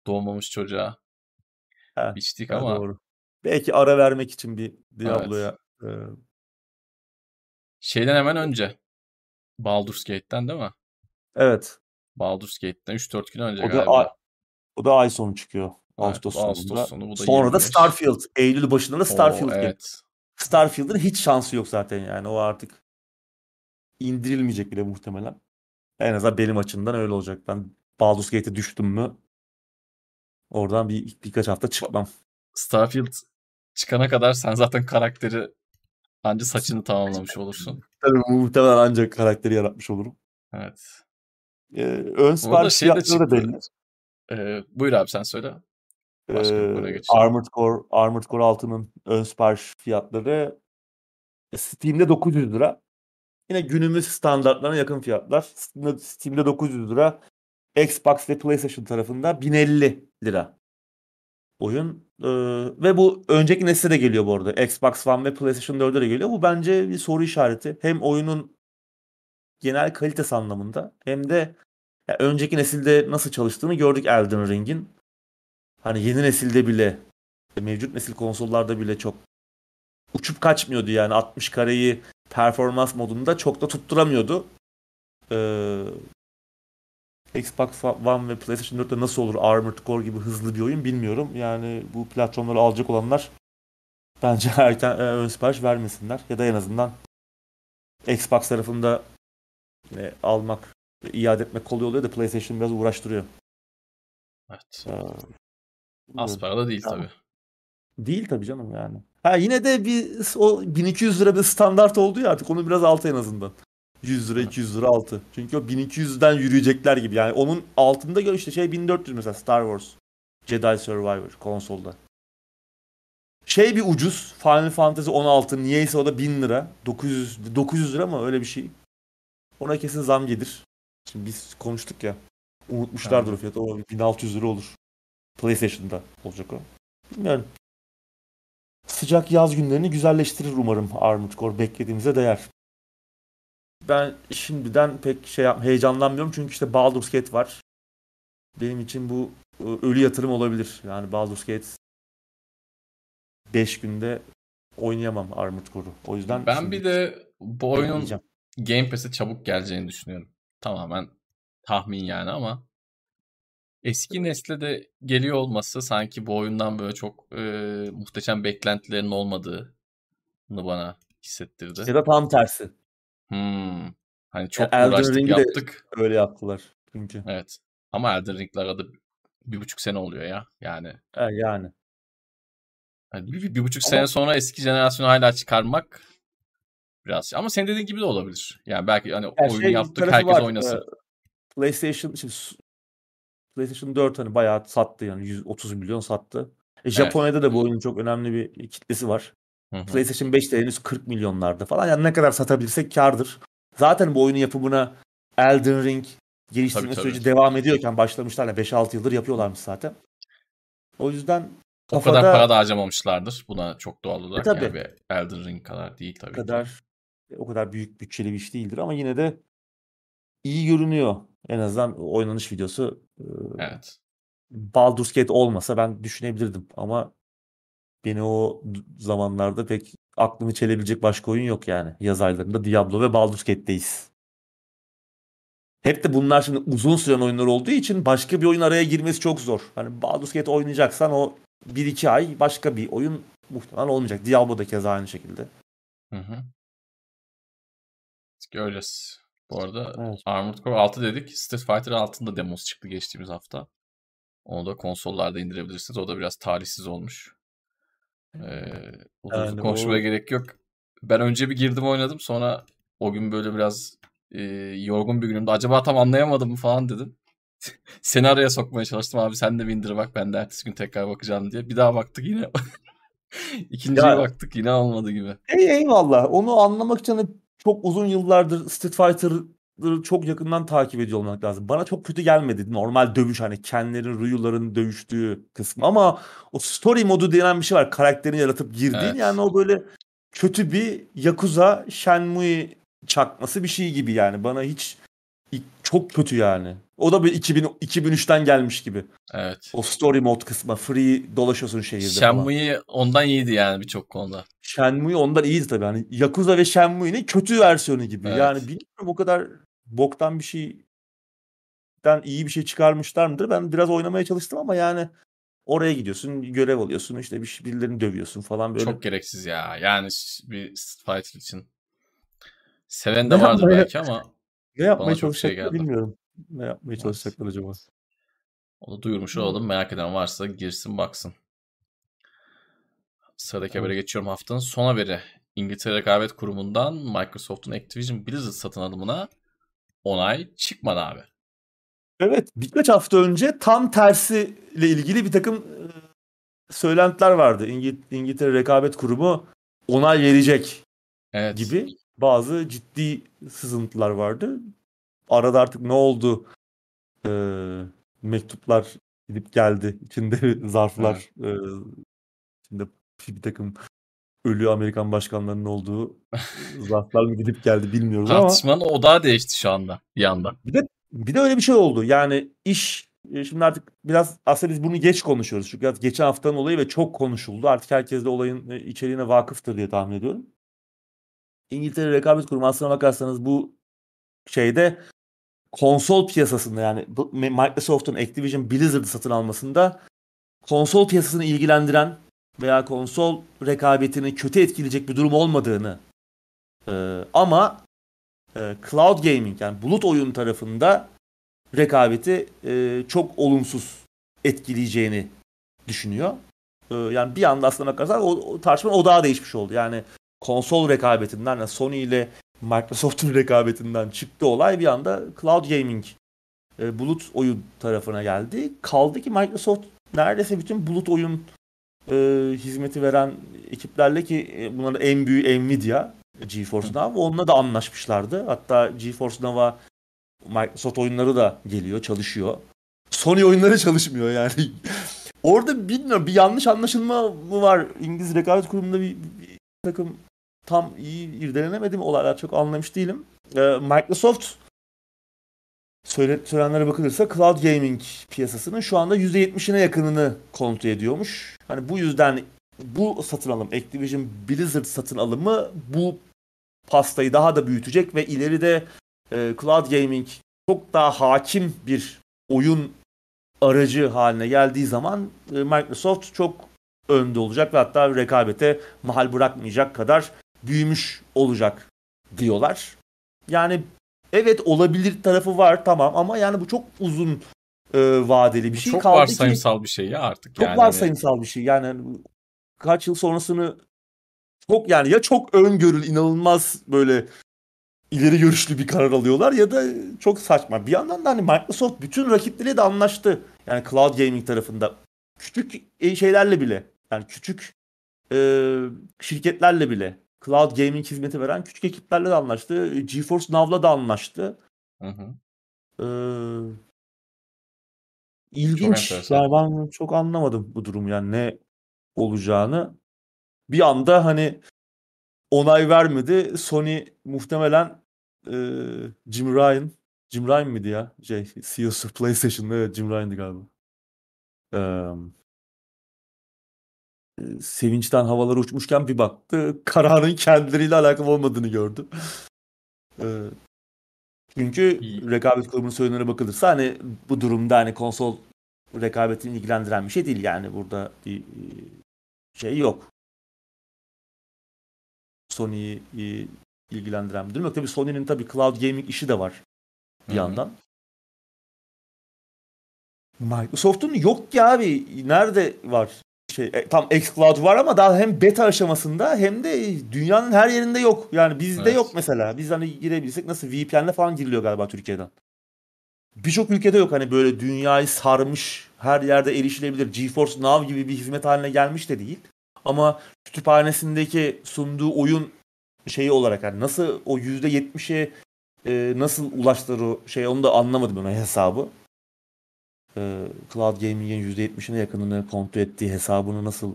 doğmamış çocuğa Ha, biçtik ama doğru. Belki ara vermek için bir Diablo'ya e, şeyden hemen önce. Baldur's Gate'ten değil mi? evet. Baldur's Gate'ten 3-4 gün önce O da galiba. ay, o da ay sonu çıkıyor. Ağustos bu Ağustos sonunda. sonu, bu da Sonra da 25. Starfield. Eylül başında da Starfield Oo, evet. Starfield'ın hiç şansı yok zaten yani. O artık indirilmeyecek bile muhtemelen. En azından benim açımdan öyle olacak. Ben Baldur's Gate'e düştüm mü oradan bir birkaç hafta çıkmam. Starfield çıkana kadar sen zaten karakteri anca saçını tamamlamış olursun. Tabii muhtemelen ancak karakteri yaratmış olurum. Evet. Ee, ön sipariş şey fiyatları da belli. Ee, buyur abi sen söyle. Başka Ee. Armored Core, Armored Core 6'nın ön sipariş fiyatları Steam'de 900 lira. Yine günümüz standartlarına yakın fiyatlar. Steam'de, Steam'de 900 lira. Xbox ve PlayStation tarafında 1050 lira. Oyun. Ee, ve bu önceki nesle de geliyor bu arada. Xbox One ve PlayStation 4'e de geliyor. Bu bence bir soru işareti. Hem oyunun genel kalitesi anlamında hem de ya önceki nesilde nasıl çalıştığını gördük Elden Ring'in. Hani yeni nesilde bile mevcut nesil konsollarda bile çok uçup kaçmıyordu yani 60 kareyi performans modunda çok da tutturamıyordu. Ee, Xbox One ve PlayStation 4'te nasıl olur Armored Core gibi hızlı bir oyun bilmiyorum. Yani bu platformları alacak olanlar bence erken ön sipariş vermesinler. Ya da en azından Xbox tarafında e, almak, iade etmek kolay oluyor da PlayStation biraz uğraştırıyor. Evet. Ee, Az para da değil Tamam. tabii. Değil tabii canım yani. Ha yine de bir o 1200 lira bir standart oldu ya artık onu biraz altı en azından. 100 lira 200 lira altı. Çünkü o 1200'den yürüyecekler gibi. Yani onun altında gör işte şey 1400 mesela Star Wars. Jedi Survivor konsolda. Şey bir ucuz. Final Fantasy 16 niyeyse o da 1000 lira. 900 900 lira mı öyle bir şey. Ona kesin zam gelir. Şimdi biz konuştuk ya. Unutmuşlardır o fiyatı. O 1600 lira olur. PlayStation'da olacak o. Bilmiyorum. Sıcak yaz günlerini güzelleştirir umarım Armored Core. Beklediğimize değer. ben şimdiden pek şey yap- heyecanlanmıyorum çünkü işte Baldur's Gate var. Benim için bu e, ölü yatırım olabilir. Yani Baldur's Gate 5 günde oynayamam Armored Core'u. O yüzden Ben bir de bu oyunun. Game Pass'e çabuk geleceğini düşünüyorum. Tamamen tahmin yani ama eski nesle de geliyor olması sanki bu oyundan böyle çok e, muhteşem beklentilerin olmadığını bana hissettirdi. Ya da tam tersi. Hmm. Hani çok Elden uğraştık Ring'i yaptık. Öyle yaptılar çünkü. Evet. Ama Elden Ring'ler adı bir buçuk sene oluyor ya. Yani, E, yani. hani bir, bir, bir buçuk Ama- sene sonra eski jenerasyonu hala çıkarmak biraz şey. Ama senin dediğin gibi de olabilir. Yani belki hani Yani oyunu şey yaptık herkes var, oynasın. PlayStation şimdi PlayStation 4 hani bayağı sattı yani 130 milyon sattı. E, Japonya'da da bu oyunun çok önemli bir kitlesi var. Hı hı. PlayStation 5 de henüz 40 milyonlarda falan. Yani ne kadar satabilirsek kardır. Zaten bu oyunun yapımına Elden Ring geliştirme Tabii, tabii. süreci devam ediyorken başlamışlar. Yani 5-6 yıldır yapıyorlarmış zaten. O yüzden O kadar kafada para da harcamamışlardır. Buna çok doğal olarak. tabii. Yani bir Elden Ring kadar değil tabii. o kadar o kadar büyük bütçeli bir iş değildir ama yine de iyi görünüyor. En azından oynanış videosu e, Evet. Baldur's Gate olmasa ben düşünebilirdim ama beni o zamanlarda pek aklımı çelebilecek başka oyun yok yani. Yaz aylarında Diablo ve Baldur's Gate'deyiz. Hep de bunlar şimdi uzun süren oyunlar olduğu için başka bir oyun araya girmesi çok zor. Hani Baldur's Gate oynayacaksan o 1-2 ay başka bir oyun muhtemelen olmayacak. Diablo da keza aynı şekilde. Hı hı. Göreceğiz. Bu arada Evet. Armored Core 6 dedik. Street Fighter 6'nın da demosu çıktı geçtiğimiz hafta. Onu da konsollarda indirebilirsiniz. O da biraz talihsiz olmuş. Ee, uzun Yani konuşmaya o- gerek yok. Ben önce bir girdim oynadım. Sonra o gün böyle biraz e, yorgun bir günümde. Acaba tam anlayamadım mı falan dedim. Seni araya sokmaya çalıştım abi sen de bir indir bak ben de ertesi gün tekrar bakacağım diye. Bir daha baktık yine. İkinciye Ya- baktık yine olmadı gibi. Ey, eyvallah. Onu anlamak için çok uzun yıllardır Street Fighter'ı çok yakından takip ediyor olmak lazım. Bana çok kötü gelmedi. Normal dövüş hani Ken'lerin, Ryu'ların dövüştüğü kısmı ama o story modu denen bir şey var. Karakterini yaratıp girdiğin Evet. yani o böyle kötü bir Yakuza Shenmue çakması bir şey gibi yani. Bana hiç çok kötü yani. O da bir 2000 2003'ten gelmiş gibi. Evet. O story mode kısmı. Free dolaşıyorsun şehirde falan. Shenmue ondan iyiydi yani birçok konuda. Shenmue ondan iyiydi tabii. Hani Yakuza ve Shenmue'nin kötü versiyonu gibi. Evet. Yani bilmiyorum o kadar boktan bir şeyden iyi bir şey çıkarmışlar mıdır? Ben biraz oynamaya çalıştım ama yani oraya gidiyorsun, görev alıyorsun, işte bir şey- birilerini dövüyorsun falan böyle. Çok gereksiz ya. Yani bir Street Fighter için. Seven de vardır belki ama ne yapmaya şey çalışacaklar geldi. bilmiyorum. Ne yapmaya Evet. çalışacaklar acaba? onu duyurmuş olalım. Merak eden varsa girsin baksın. Sıradaki habere geçiyorum haftanın son haberi. İngiltere Rekabet Kurumu'ndan Microsoft'un Activision Blizzard satın alımına onay çıkmadı abi. Evet, birkaç hafta önce tam tersiyle ilgili bir takım söylentiler vardı. İngi- İngiltere Rekabet Kurumu onay verecek Evet. gibi bazı ciddi sızıntılar vardı. Arada artık ne oldu? Ee, mektuplar gidip geldi. İçinde zarflar, e, içinde bir takım ölü Amerikan başkanlarının olduğu zarflar mı gidip geldi bilmiyoruz ama Tartışmanın odağı değişti şu anda bir anda. bir de bir de öyle bir şey oldu. Yani iş e, şimdi artık biraz aslında biz bunu geç konuşuyoruz. Çünkü geçen haftanın olayı ve çok konuşuldu. Artık herkes de olayın e, içeriğine vakıftır diye tahmin ediyorum. İngiltere Rekabet Kurumu aslına bakarsanız bu şeyde konsol piyasasında yani Microsoft'un Activision Blizzard'ı satın almasında konsol piyasasını ilgilendiren veya konsol rekabetini kötü etkileyecek bir durum olmadığını e, ama e, cloud gaming yani bulut oyun tarafında rekabeti e, çok olumsuz etkileyeceğini düşünüyor. E, yani bir anda aslına bakarsan o, o tartışma odağı değişmiş oldu. Yani konsol rekabetinden yani Sony ile Microsoft'un rekabetinden çıktı olay bir anda cloud gaming e, bulut oyun tarafına geldi. Kaldı ki Microsoft neredeyse bütün bulut oyun e, hizmeti veren ekiplerle ki e, bunların en büyüğü Nvidia GeForce Now onunla da anlaşmışlardı. Hatta GeForce Now'a Microsoft oyunları da geliyor, çalışıyor. Sony oyunları çalışmıyor yani. Orada bilmiyorum bir yanlış anlaşılma mı var? İngiliz Rekabet Kurumu'nda bir, bir takım tam iyi irdelenemedim olaylar çok anlamış değilim. e, Microsoft söyle, söylenenlere bakılırsa cloud gaming piyasasının şu anda %70'ine yakınını kontrol ediyormuş. Hani bu yüzden bu satın alım Activision Blizzard satın alımı bu pastayı daha da büyütecek ve ileride e, cloud gaming çok daha hakim bir oyun aracı haline geldiği zaman e, Microsoft çok önde olacak ve hatta rekabete mahal bırakmayacak kadar büyümüş olacak diyorlar. Yani evet olabilir tarafı var tamam ama yani bu çok uzun e, vadeli bir şey. Çok Kaldı ki- varsayımsal bir şey ya artık. çok yani. hani varsayımsal bir şey. Yani hani kaç yıl sonrasını çok yani ya çok öngörül inanılmaz böyle ileri görüşlü bir karar alıyorlar ya da çok saçma. Bir yandan da hani Microsoft bütün rakipleriyle de anlaştı. Yani cloud gaming tarafında küçük e, şeylerle bile yani küçük e, şirketlerle bile cloud gaming hizmeti veren küçük ekiplerle de anlaştı. GeForce Now'la da anlaştı. Hı hı. Ee, ilginç. enteresan. Yani ben çok anlamadım bu durum yani ne olacağını. Bir anda hani onay vermedi. Sony muhtemelen e, Jim Ryan Jim Ryan mıydı ya? Şey, CEO'su PlayStation'da evet, Jim Ryan'dı galiba. Ee, sevinçten havalara uçmuşken bir baktı. Kararın kendileriyle alakalı olmadığını gördü. Ee, çünkü rekabet kurumunun söylenene bakılırsa hani bu durumda hani konsol rekabetini ilgilendiren bir şey değil yani burada bir e, şey yok. Sony'yi e, ilgilendiren bir durum yok. Tabii Sony'nin tabii cloud gaming işi de var bir Hı hı. yandan. Microsoft'un yok ki abi. Nerede var? Şey, e, tam xCloud var ama daha hem beta aşamasında hem de dünyanın her yerinde yok. Yani bizde Evet. yok mesela. Biz hani girebilsek nasıl VPN'le falan giriliyor galiba Türkiye'den. Birçok ülkede yok hani böyle dünyayı sarmış, her yerde erişilebilir. GeForce Now gibi bir hizmet haline gelmiş de değil. Ama kütüphanesindeki sunduğu oyun şeyi olarak hani nasıl o %70'e e, nasıl ulaştılar o şey onu da anlamadım ben hesabı. E, Cloud Gaming'in %70'ine yakınını kontrol ettiği hesabını nasıl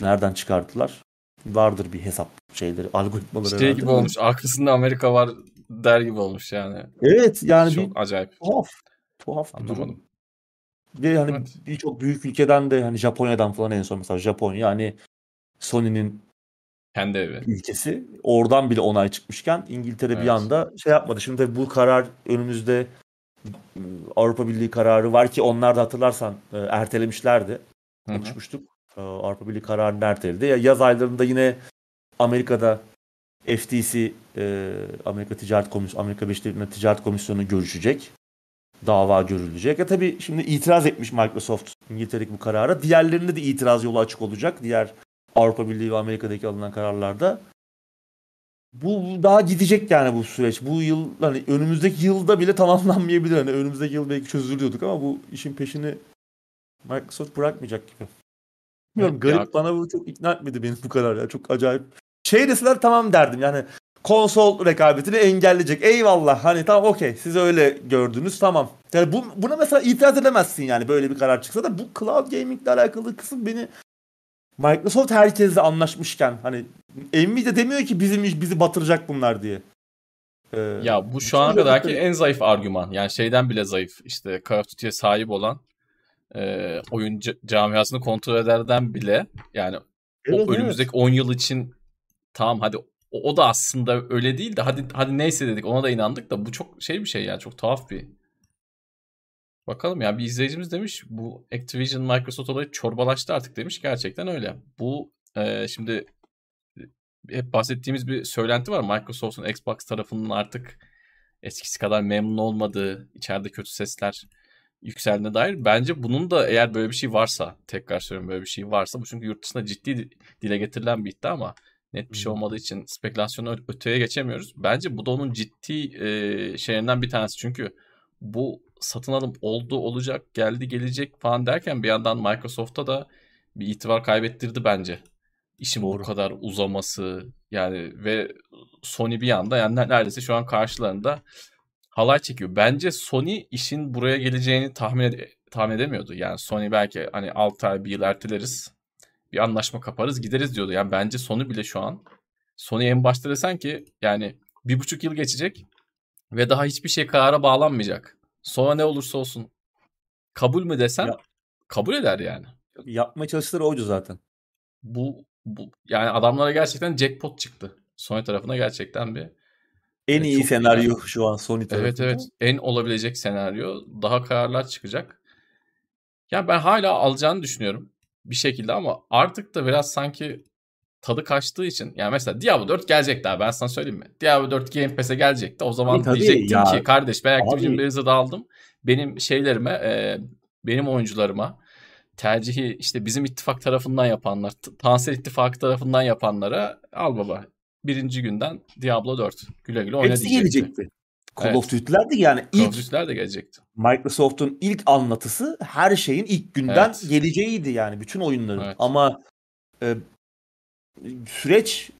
nereden çıkarttılar? Vardır bir hesap şeyleri, algoritmaları Şey gibi olmuş. Arkasında Amerika var der gibi olmuş yani. Evet yani bir Çok acayip. tuhaf. Tuhaf bir durum. Anlamadım. Ve hani Evet. birçok büyük ülkeden de hani Japonya'dan falan en son mesela Japonya hani Sony'nin Kendi evi. ülkesi oradan bile onay çıkmışken İngiltere bir Evet. anda şey yapmadı. Şimdi tabii bu karar önümüzde Avrupa Birliği kararı var ki onlar da hatırlarsan e, ertelemişlerdi. Hı hı. Konuşmuştuk. E, Avrupa Birliği kararını erteledi. Ya yaz aylarında yine Amerika'da FTC e, Amerika Ticaret Komisyonu Amerika Birleşik Devletleri Ticaret Komisyonu görüşecek. Dava görülecek. Ya tabii şimdi itiraz etmiş Microsoft İngiltere'deki bu karara. Diğerlerinde de itiraz yolu açık olacak. Diğer Avrupa Birliği ve Amerika'daki alınan kararlarda. Bu daha gidecek yani bu süreç. Bu yıl hani önümüzdeki yılda bile tamamlanmayabilir. Hani önümüzdeki yıl belki çözülüyorduk ama bu işin peşini Microsoft bırakmayacak gibi. Bilmiyorum Evet, garip ya- bana bu çok ikna etmedi beni bu kadar ya. Çok acayip. Şey deseler tamam derdim yani konsol rekabetini engelleyecek. Eyvallah hani tamam okey siz öyle gördünüz tamam. Yani bu, buna mesela itiraz edemezsin yani böyle bir karar çıksa da bu cloud gaming ile alakalı kısım beni Microsoft herkesle anlaşmışken hani Nvidia demiyor ki bizim iş bizi batıracak bunlar diye. Ee, Ya bu şu ana kadarki rakipleri- en zayıf argüman. Yani şeyden bile zayıf. İşte Call of Duty'ye sahip olan e, oyun ca- camiasını kontrol ederden bile yani Evet, o evet. önümüzdeki 10 yıl için tamam hadi o, o da aslında öyle değil de hadi hadi neyse dedik ona da inandık da bu çok şey bir şey yani çok tuhaf bir. Bakalım ya bir izleyicimiz demiş bu Activision Microsoft olayı çorbalaştı artık demiş. Gerçekten öyle. Bu e, şimdi hep bahsettiğimiz bir söylenti var. Microsoft'un Xbox tarafının artık eskisi kadar memnun olmadığı, içeride kötü sesler yükseldiğine dair. Bence bunun da eğer böyle bir şey varsa, tekrar söylüyorum böyle bir şey varsa, bu çünkü yurt dışında ciddi dile getirilen bir iddia ama net bir şey olmadığı için spekülasyonu öteye geçemiyoruz. Bence bu da onun ciddi e, şeylerinden bir tanesi. Çünkü bu satın alım oldu, olacak, geldi, gelecek falan derken bir yandan Microsoft'a da bir itibar kaybettirdi bence. İşin bu Doğru. kadar uzaması yani ve Sony bir yanda yani neredeyse şu an karşılarında halay çekiyor. Bence Sony işin buraya geleceğini tahmin ede- tahmin edemiyordu. Yani Sony belki hani 6 ay bir yıl erteleriz. Bir anlaşma kaparız gideriz diyordu. Yani bence Sony bile şu an Sony en başta desen ki yani bir buçuk yıl geçecek ve daha hiçbir şey karara bağlanmayacak. Sonra ne olursa olsun kabul mü desen Ya- kabul eder yani. Yapmaya çalıştıkları oydu zaten. Bu, bu yani adamlara gerçekten jackpot çıktı. Sony tarafına gerçekten bir En Evet, iyi senaryo şu an Sony tarafında. Evet evet en olabilecek senaryo daha kararlar çıkacak. Ya ben hala alacağını düşünüyorum bir şekilde ama artık da biraz sanki tadı kaçtığı için yani mesela Diablo 4 gelecek daha ben sana söyleyeyim mi? Diablo 4 Game Pass'e gelecekti. O zaman Tabii, diyecektim ya. ki kardeş ben Activision Abi- Blizzard'ı aldım. Benim şeylerime e, benim oyuncularıma tercihi işte bizim ittifak tarafından yapanlar, T- Tansel ittifakı tarafından yapanlara al baba. Birinci günden Diablo 4 güle güle oyna Hepsi diyecekti. gelecekti. Call Evet. of Duty'ler de yani Call ilk Duty'ler de gelecekti. Microsoft'un ilk anlatısı her şeyin ilk günden Evet. geleceğiydi yani bütün oyunların. Evet. Ama e, süreç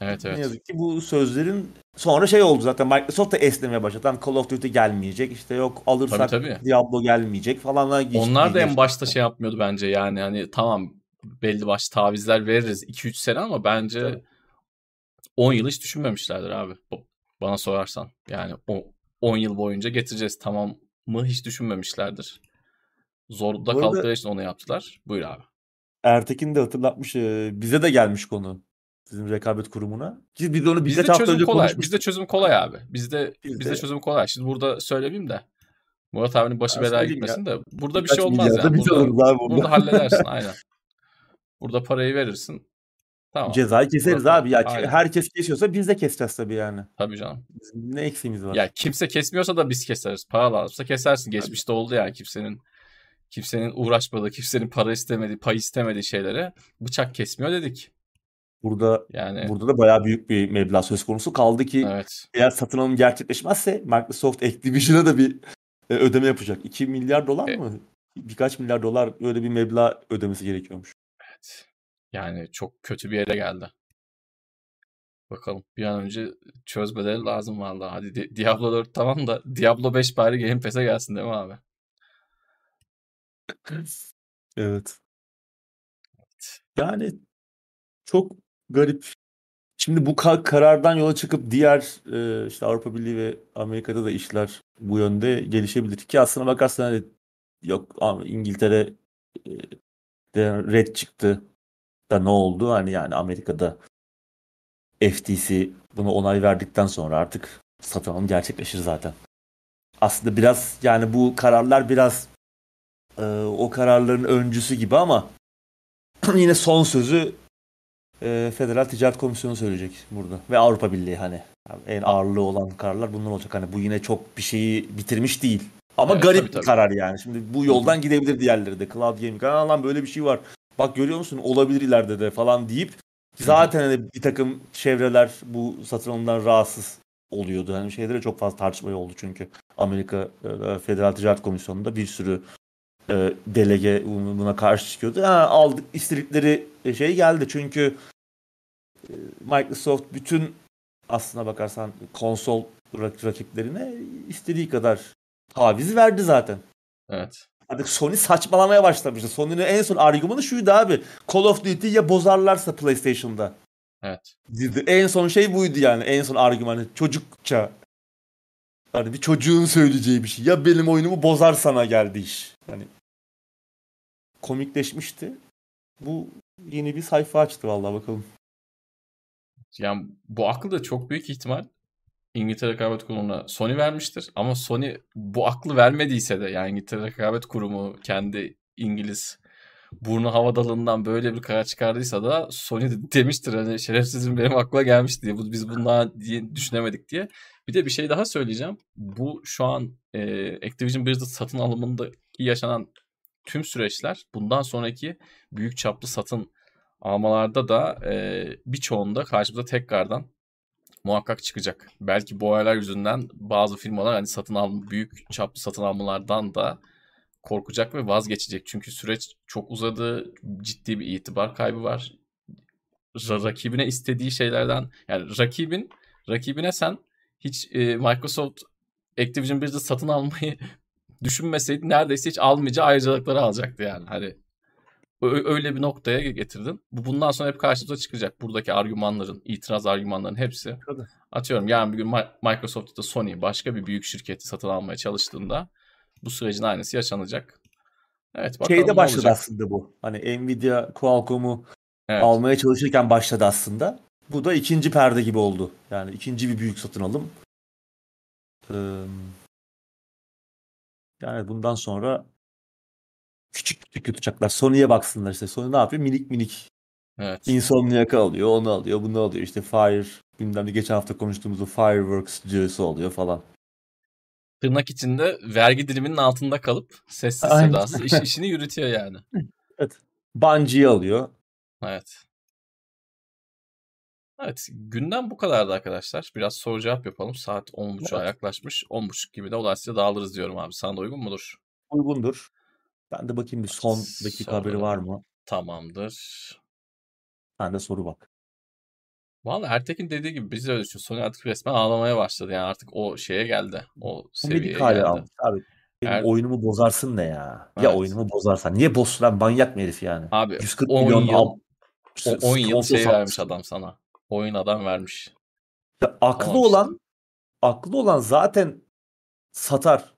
Evet ne evet. yazık ki bu sözlerin sonra şey oldu zaten Microsoft da esnemeye başladı. Lan Call of Duty gelmeyecek işte yok alırsak Tabii, tabii. Diablo gelmeyecek falanlar geçti. Onlar da en başta şey yapmıyordu bence yani hani tamam belli başlı tavizler veririz 2-3 sene ama bence Tabii. 10 yıl hiç düşünmemişlerdir abi. Bana sorarsan. Yani o 10 yıl boyunca getireceğiz tamam mı hiç düşünmemişlerdir. Zorda kaldıkları için onu yaptılar. Buyur abi. Ertekin de hatırlatmış e, bize de gelmiş konu. Sizin rekabet kurumuna. Ki biz onu Bizde hafta çözüm önce kolay. konuşmuştuk. Bizde çözüm kolay abi. Bizde Bizde- bizde çözüm kolay. Şimdi burada söylemeyeyim de Murat abinin başı Ben belaya söyleyeyim ya. gitmesin de burada bir Birkaç şey olmaz milyarda yani. biz Burada, alırız abi burada burada. halledersin aynen. Burada parayı verirsin. Tamam. Cezayı keseriz Burada- abi. Ya Aynen. herkes kesiyorsa biz de keseceğiz tabii yani. Tabii canım. Bizim ne eksiğimiz var? Ya kimse kesmiyorsa da biz keseriz. Para lazımsa kesersin. Geçmişte oldu yani kimsenin kimsenin uğraşmadığı, kimsenin para istemediği, pay istemediği şeylere bıçak kesmiyor dedik. Burada Yani burada da bayağı büyük bir meblağ söz konusu. Kaldı ki evet. eğer satın alım gerçekleşmezse Microsoft Activision'a da bir e, ödeme yapacak. 2 milyar dolar E- mı? Birkaç milyar dolar öyle bir meblağ ödemesi gerekiyormuş. Evet. Yani çok kötü bir yere geldi. Bakalım bir an önce çözmeleri lazım vallahi. Hadi Di- Diablo 4 tamam da Diablo 5 bari Game Pass'e gelsin değil mi abi? Evet. Yani çok garip. Şimdi bu ka- karardan yola çıkıp diğer işte Avrupa Birliği ve Amerika'da da işler bu yönde gelişebilir. Ki aslına bakarsan hani yok ama İngiltere red çıktı da ne oldu? Hani yani Amerika'da FTC buna onay verdikten sonra artık satın alım gerçekleşir zaten. Aslında biraz yani bu kararlar biraz e, o kararların öncüsü gibi ama yine son sözü e, Federal Ticaret Komisyonu söyleyecek burada. Ve Avrupa Birliği hani. En ağırlığı olan kararlar bunlar olacak. Hani bu yine çok bir şeyi bitirmiş değil. Ama Evet, garip tabii, bir tabii. karar yani. Şimdi bu yoldan gidebilir diğerleri de. Cloud Gaming. Aa lan böyle bir şey var. Bak görüyor musun? Olabilir ileride de falan deyip zaten hani bir takım çevreler bu satın alımdan rahatsız oluyordu. Hani şeylere çok fazla tartışma oldu çünkü. Amerika e, Federal Ticaret Komisyonu'nda bir sürü e, delege buna karşı çıkıyordu. Ha, aldık istedikleri şey geldi çünkü e, Microsoft bütün aslına bakarsan konsol rak- rakiplerine istediği kadar taviz verdi zaten. Evet. Artık Sony saçmalamaya başlamıştı. Sony'nin en son argümanı şuydu abi. Call of Duty ya bozarlarsa PlayStation'da. Evet. En son şey buydu yani. En son argümanı çocukça. Hani bir çocuğun söyleyeceği bir şey. Ya benim oyunumu bozar sana geldi iş. Hani komikleşmişti. Bu yeni bir sayfa açtı vallahi bakalım. Yani bu aklı da çok büyük ihtimal İngiltere Rekabet Kurumu'na Sony vermiştir. Ama Sony bu aklı vermediyse de yani İngiltere Rekabet Kurumu kendi İngiliz burnu havadalığından böyle bir karar çıkardıysa da Sony de demiştir hani şerefsizim benim aklıma gelmiş diye. Biz bundan diye düşünemedik diye. Bir de bir şey daha söyleyeceğim. Bu şu an e, Activision Blizzard satın alımındaki yaşanan tüm süreçler bundan sonraki büyük çaplı satın almalarda da e, birçoğunda karşımıza tekrardan muhakkak çıkacak. Belki bu olaylar yüzünden bazı firmalar hani satın alma, büyük çaplı satın almalardan da korkacak ve vazgeçecek. Çünkü süreç çok uzadı. Ciddi bir itibar kaybı var. Ra- rakibine istediği şeylerden yani rakibin rakibine sen hiç e, Microsoft Activision Blizzard satın almayı düşünmeseydi neredeyse hiç almayacağı ayrıcalıkları alacaktı yani. Hani öyle bir noktaya getirdin. Bu bundan sonra hep karşımıza çıkacak. Buradaki argümanların, itiraz argümanların hepsi. Tabii. Atıyorum yarın bir gün Microsoft ya da Sony başka bir büyük şirketi satın almaya çalıştığında bu sürecin aynısı yaşanacak. Evet bakalım Şeyde başladı olacak. aslında bu. Hani Nvidia Qualcomm'u Evet. almaya çalışırken başladı aslında. Bu da ikinci perde gibi oldu. Yani ikinci bir büyük satın alım. Ee, yani bundan sonra küçük küçük yutacaklar. Sony'ye baksınlar işte. Sony ne yapıyor? Minik minik Evet. Insomniac'ı alıyor, onu alıyor, bunu alıyor. İşte Fire, bilmem ne geçen hafta konuştuğumuz o Fireworks stüdyosu alıyor falan. Tırnak içinde vergi diliminin altında kalıp sessiz sedasız iş, işini yürütüyor yani. Bungie'yi alıyor. Evet. Evet günden bu kadardı arkadaşlar. Biraz soru cevap yapalım. Saat 10.30'a Evet. yaklaşmış. 10.30 gibi de dolayısıyla dağılırız diyorum abi. Sana da uygun mudur? Uygundur. Ben de bakayım bir son dakika haberi Sonra- var mı? Tamamdır. Sen de soru bak. Vallahi Ertekin dediği gibi biz de öyle düşünüyoruz. Sony artık resmen ağlamaya başladı. Yani artık o şeye geldi. O seviyeye geldi. almış abi. Benim Er- oyunumu bozarsın ne ya? Evet. Ya oyunumu bozarsan. Niye bozsun lan manyak mı herif yani? Abi 140 10 milyon yıl, al. o 10 yıl şey vermiş adam sana. Oyun adam vermiş. Ya aklı Tamam işte. olan aklı olan zaten satar.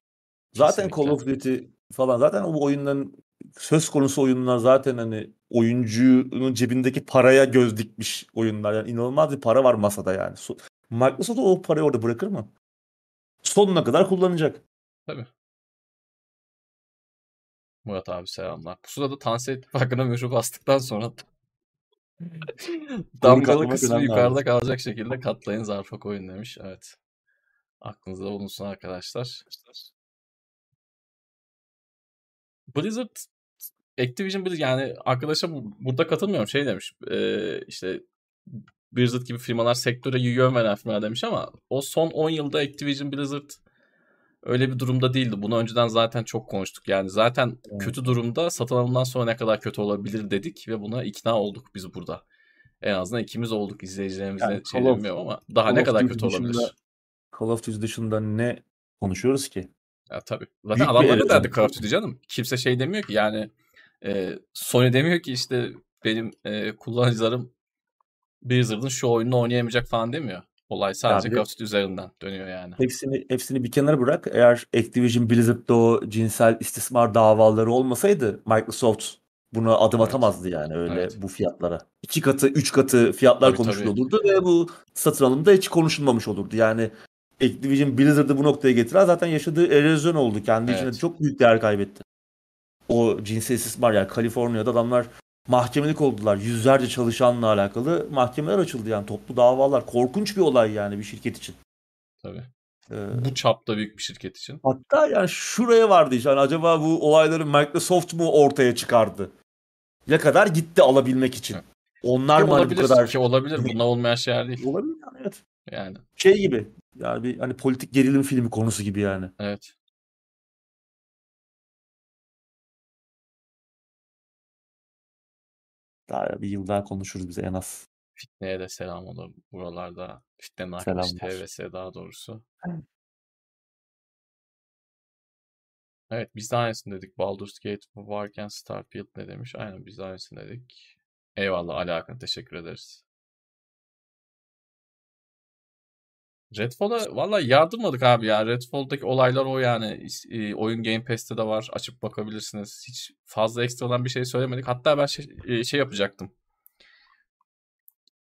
Zaten Kesinlikle. Call of Duty falan zaten o oyunların söz konusu oyunlar zaten hani oyuncunun cebindeki paraya göz dikmiş oyunlar. Yani inanılmaz bir para var masada yani. So- Microsoft o parayı orada bırakır mı? Sonuna kadar kullanacak. Murat abi selamlar. Pusula da Tansi İttifakı'na mührü bastıktan sonra damgalı kısmı yukarıda abi. kalacak şekilde katlayın zarfa koyun demiş. Evet. Aklınızda bulunsun arkadaşlar. Blizzard Activision Blizzard yani arkadaşa bu- burada katılmıyorum şey demiş e, işte Blizzard gibi firmalar sektöre yön veren firmalar demiş ama o son 10 yılda Activision Blizzard öyle bir durumda değildi. Bunu önceden zaten çok konuştuk. Yani zaten Evet. kötü durumda satın alımdan sonra ne kadar kötü olabilir dedik ve buna ikna olduk biz burada. En azından ikimiz olduk izleyicilerimizle Yani şey of- ama daha Call ne kadar kötü olabilir. dışında- Call of Duty dışında ne konuşuyoruz ki? Ya tabii. Zaten Büyük adamlar da derdi Call of Duty canım. Kimse şey demiyor ki yani e, Sony demiyor ki işte benim e, kullanıcılarım Blizzard'ın şu oyununu oynayamayacak falan demiyor. Olay sadece Duty üzerinden dönüyor yani. Hepsini hepsini bir kenara bırak. Eğer Activision Blizzard'da o cinsel istismar davaları olmasaydı Microsoft buna adım Evet. atamazdı yani öyle Evet. bu fiyatlara. İki katı, üç katı fiyatlar Tabii, konuşuluyor tabii. olurdu ve bu satın alımda hiç konuşulmamış olurdu. Yani Activision Blizzard'ı bu noktaya getiren zaten yaşadığı erozyon oldu. Kendi içinde Evet. çok büyük değer kaybetti. O cinsel istismar yani Kaliforniya'da adamlar mahkemelik oldular. Yüzlerce çalışanla alakalı mahkemeler açıldı yani toplu davalar. Korkunç bir olay yani bir şirket için. Tabii. Ee, Bu çapta büyük bir şirket için. Hatta yani şuraya vardı işte. Hani acaba bu olayları Microsoft mu ortaya çıkardı? Ya kadar gitti alabilmek için. Evet. Onlar Ki mı hani bu kadar ki olabilir. Bunda olmayan şeyler değil. olabilir yani evet. Yani Şey gibi. Yani bir hani politik gerilim filmi konusu gibi yani. evet. Daha bir yıl daha konuşuruz bize en az. Fitne'ye de selam olur buralarda. Fitne'nin arkadaşı TVS daha doğrusu. Evet. Evet biz de aynısını dedik. Baldur's Gate varken Starfield ne demiş? Aynen biz de aynısını dedik. Eyvallah Ali Hakan teşekkür ederiz. Redfall'a valla yardırmadık abi ya. Redfall'daki olaylar o yani. E, Oyun Game Pass'te de var. Açıp bakabilirsiniz. Hiç fazla ekstradan bir şey söylemedik. Hatta ben şey, e, şey yapacaktım.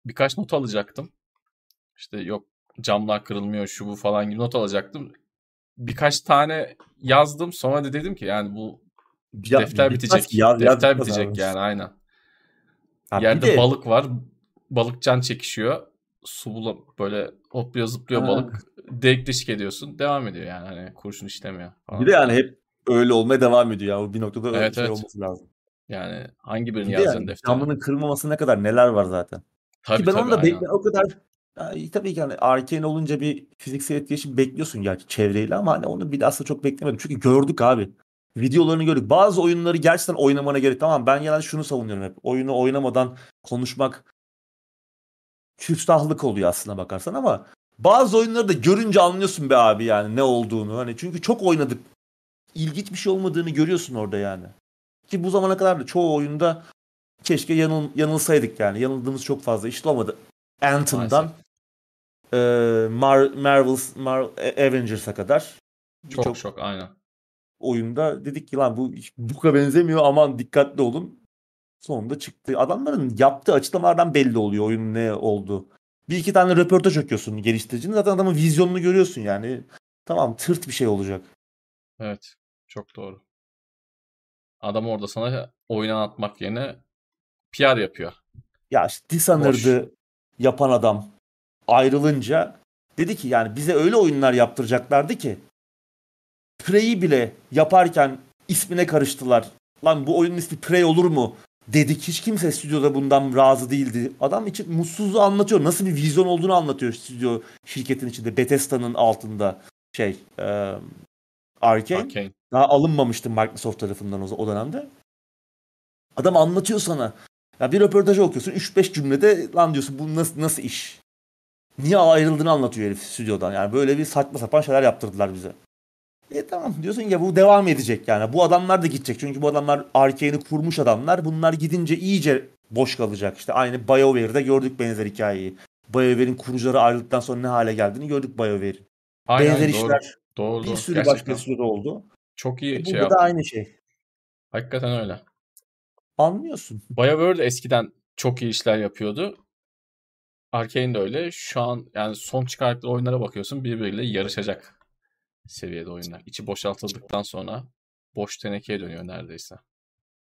Birkaç not alacaktım. İşte yok camlar kırılmıyor şu bu falan gibi not alacaktım. Birkaç tane yazdım. Sonra da dedim ki yani bu Ya, defter bitecek. yaz defter bitmez bitecek abi. yani aynen. Ha, Yerde de- balık var. Balık can çekişiyor. Su bula böyle hopluyor zıplıyor Ha. balık. Delik deşik ediyorsun. Devam ediyor yani. Hani kurşun işlemiyor. falan. Bir de yani hep öyle olmaya devam ediyor ya. O Bir noktada öyle Evet, şey evet. olması lazım. Yani hangi birini Bir yazacaksın yani deftere? camının kırılmaması ne kadar neler var zaten. Tabii Ki ben tabii onu da bekle o kadar yani tabii ki hani Arkane olunca bir fiziksel etkileşim bekliyorsun gerçi çevreyle ama hani onu bir de aslında çok beklemedim. Çünkü gördük abi. Videolarını gördük. Bazı oyunları gerçekten oynamana gerek. Tamam ben genelde şunu savunuyorum hep. Oyunu oynamadan konuşmak küstahlık oluyor aslına bakarsan ama bazı oyunları da görünce anlıyorsun be abi yani ne olduğunu. Hani çünkü çok oynadık. İlginç bir şey olmadığını görüyorsun orada yani. Ki bu zamana kadar da çoğu oyunda keşke yanıl, yanılsaydık yani. Yanıldığımız çok fazla işte olmadı. Anthem'dan e, Mar Marvel's Mar Avengers'a kadar çok çok, çok aynen. Oyunda dedik ki lan bu Buka benzemiyor aman dikkatli olun. Sonunda çıktı. Adamların yaptığı açıklamalardan belli oluyor oyunun ne oldu. Bir iki tane röportaj okuyorsun geliştiricinin. Zaten adamın vizyonunu görüyorsun yani. Tamam tırt bir şey olacak. Evet. Çok doğru. Adam orada sana oyun anlatmak yerine PR yapıyor. Ya işte Dishonored'ı yapan adam ayrılınca dedi ki yani bize öyle oyunlar yaptıracaklardı ki Prey'i bile yaparken ismine karıştılar. Lan bu oyunun ismi Prey olur mu? Dedik. Hiç kimse stüdyoda bundan razı değildi. Adam için mutsuzluğu anlatıyor. Nasıl bir vizyon olduğunu anlatıyor stüdyo şirketin içinde. Bethesda'nın altında şey e, Arkane. Arkane. Daha alınmamıştı Microsoft tarafından o, o dönemde. Adam anlatıyor sana. Ya bir röportajı okuyorsun 3-5 cümlede lan diyorsun bu nasıl, nasıl iş? Niye ayrıldığını anlatıyor herif stüdyodan. Yani böyle bir saçma sapan şeyler yaptırdılar bize. E tamam diyorsun ya bu devam edecek yani. Bu adamlar da gidecek. Çünkü bu adamlar Arkane'i kurmuş adamlar. Bunlar gidince iyice boş kalacak. İşte aynı BioWare'de gördük benzer hikayeyi. BioWare'in kurucuları ayrıldıktan sonra ne hale geldiğini gördük BioWare'in. Benzer doğru. işler doğru, bir sürü Gerçekten. başka sürede oldu. Çok iyi e, şey yaptı. da aynı şey. Hakikaten öyle. Anlıyorsun. BioWare de eskiden çok iyi işler yapıyordu. Arkane de öyle. Şu an yani son çıkarttığı oyunlara bakıyorsun birbiriyle yarışacak seviyede oyunlar. İçi boşaltıldıktan sonra boş tenekeye dönüyor neredeyse.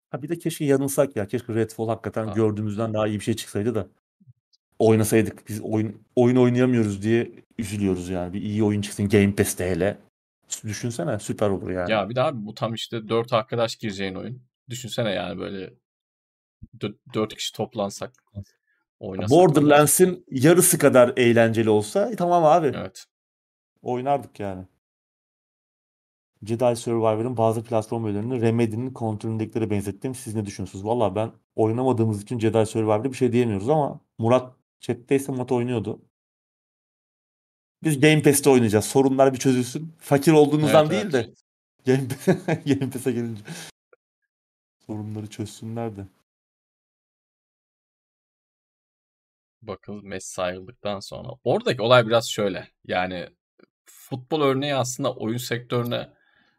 Ha bir de keşke yanılsak ya. Keşke Redfall hakikaten ha. gördüğümüzden daha iyi bir şey çıksaydı da oynasaydık. Biz oyun oyun oynayamıyoruz diye üzülüyoruz yani. Bir iyi oyun çıksın Game Pass'te hele. Düşünsene süper olur yani. Ya bir daha bu tam işte dört arkadaş gireceğin oyun. Düşünsene yani böyle dört kişi toplansak. Oynasak Borderlands'in yarısı kadar eğlenceli olsa e, tamam abi. Evet. Oynardık yani. Jedi Survivor'ın bazı platform oyunlarını Remedy'nin kontrolündekilere benzettim. Siz ne düşünüyorsunuz? Valla ben oynamadığımız için Jedi Survivor'da bir şey diyemiyoruz ama Murat chat'teyse Murat oynuyordu. Biz Game Pass'te oynayacağız. Sorunlar bir çözülsün. Fakir olduğunuzdan evet, değil evet. de Game, Game Pass'e gelince sorunları çözsünler de. Bakalım Messi ayrıldıktan sonra. Oradaki olay biraz şöyle. Yani futbol örneği aslında oyun sektörüne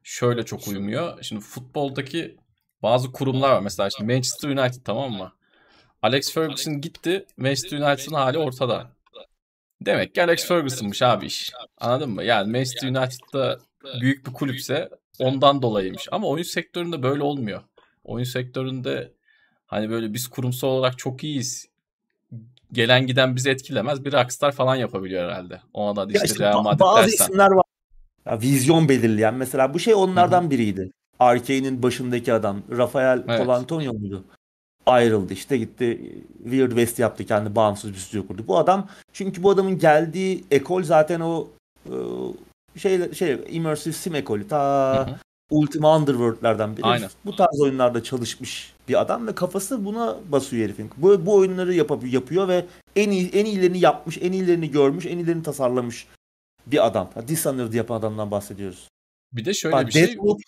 şöyle çok uymuyor. Şimdi futboldaki bazı kurumlar var. Mesela işte Manchester United tamam mı? Alex Ferguson gitti. Manchester United'ın hali ortada. Demek ki Alex Ferguson'mış abi iş. Anladın mı? Yani Manchester United'da büyük bir kulüpse ondan dolayıymış. Ama oyun sektöründe böyle olmuyor. Oyun sektöründe hani böyle biz kurumsal olarak çok iyiyiz. Gelen giden bizi etkilemez. Bir Rockstar falan yapabiliyor herhalde. Ona da işte, işte Real Madrid bazı dersen. isimler var ya, vizyon belirleyen mesela bu şey onlardan Hı-hı. biriydi. Arkane'in başındaki adam Rafael evet. Colantonio muydu? Ayrıldı işte gitti Weird West yaptı kendi bağımsız bir stüdyo kurdu. Bu adam çünkü bu adamın geldiği ekol zaten o şey şey immersive sim ekolü ta Hı-hı. Ultima Underworld'lerden biri. Aynen. Bu tarz oyunlarda çalışmış bir adam ve kafası buna basıyor herifin. Bu, bu oyunları yapıp, yapıyor ve en iyi en iyilerini yapmış, en iyilerini görmüş, en iyilerini tasarlamış bir adam. Dishonored yapan adamdan bahsediyoruz. Bir de şöyle Bak, bir şey. Deathloop,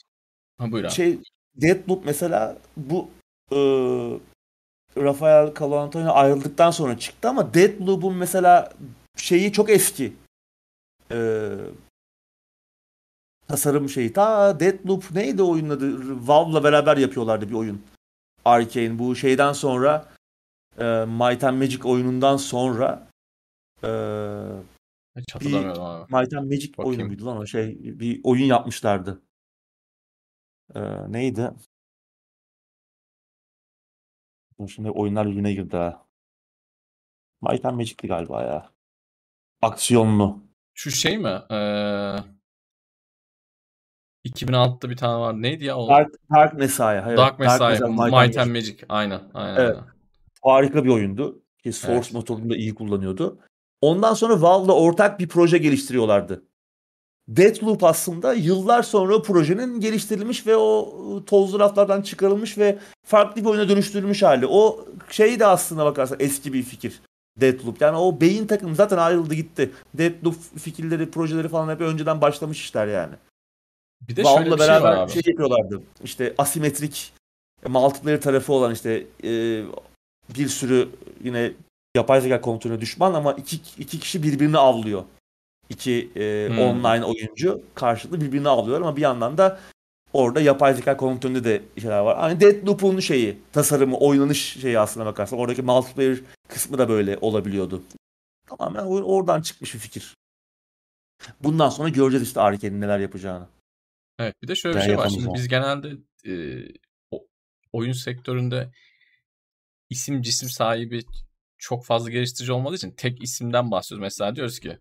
ha, buyur abi. Şey, Deathloop mesela bu e, Rafael Calantonio ayrıldıktan sonra çıktı ama Deathloop'un mesela şeyi çok eski. E, tasarım şeyi. Ta Deathloop neydi oyunun adı? Valve'la beraber yapıyorlardı bir oyun. Arkane bu şeyden sonra e, Might and Magic oyunundan sonra e, hiç hatırlamıyorum abi. Might and Magic Bakayım. oyunu muydu lan o şey bir oyun yapmışlardı. Ee, neydi? Şimdi oyunlar birbirine girdi ha. Might and Magic'ti galiba ya. Aksiyonlu. Şu şey mi? Ee, 2006'da bir tane var. Neydi ya o? Dark, Dark Messiah. Hayır. Dark Messiah. Dark Messiah Might, Might and Magic. Magic. Aynen. aynen, evet. aynen. Harika bir oyundu. Ki Source evet. motorunu da iyi kullanıyordu. Ondan sonra Valve'la ortak bir proje geliştiriyorlardı. Deathloop aslında yıllar sonra o projenin geliştirilmiş ve o ıı, tozlu raflardan çıkarılmış ve farklı bir oyuna dönüştürülmüş hali. O şey de aslında bakarsan eski bir fikir. Deathloop. Yani o beyin takım zaten ayrıldı gitti. Deathloop fikirleri, projeleri falan hep önceden başlamış işler yani. Bir de Valve'la şöyle bir şey beraber şey, var abi. şey yapıyorlardı. İşte asimetrik multiplayer tarafı olan işte e, bir sürü yine yapay zeka kontrolüne düşman ama iki, iki kişi birbirini avlıyor. İki e, hmm. online oyuncu karşılıklı birbirini avlıyorlar ama bir yandan da orada yapay zeka kontrolünde de şeyler var. Hani Deathloop'un şeyi, tasarımı, oynanış şeyi aslında bakarsan. Oradaki multiplayer kısmı da böyle olabiliyordu. Tamamen oradan çıkmış bir fikir. Bundan sonra göreceğiz işte Arkane'in neler yapacağını. Evet bir de şöyle bir şey var. Şimdi biz genelde e, oyun sektöründe isim cisim sahibi çok fazla geliştirici olmadığı için tek isimden bahsediyoruz. Mesela diyoruz ki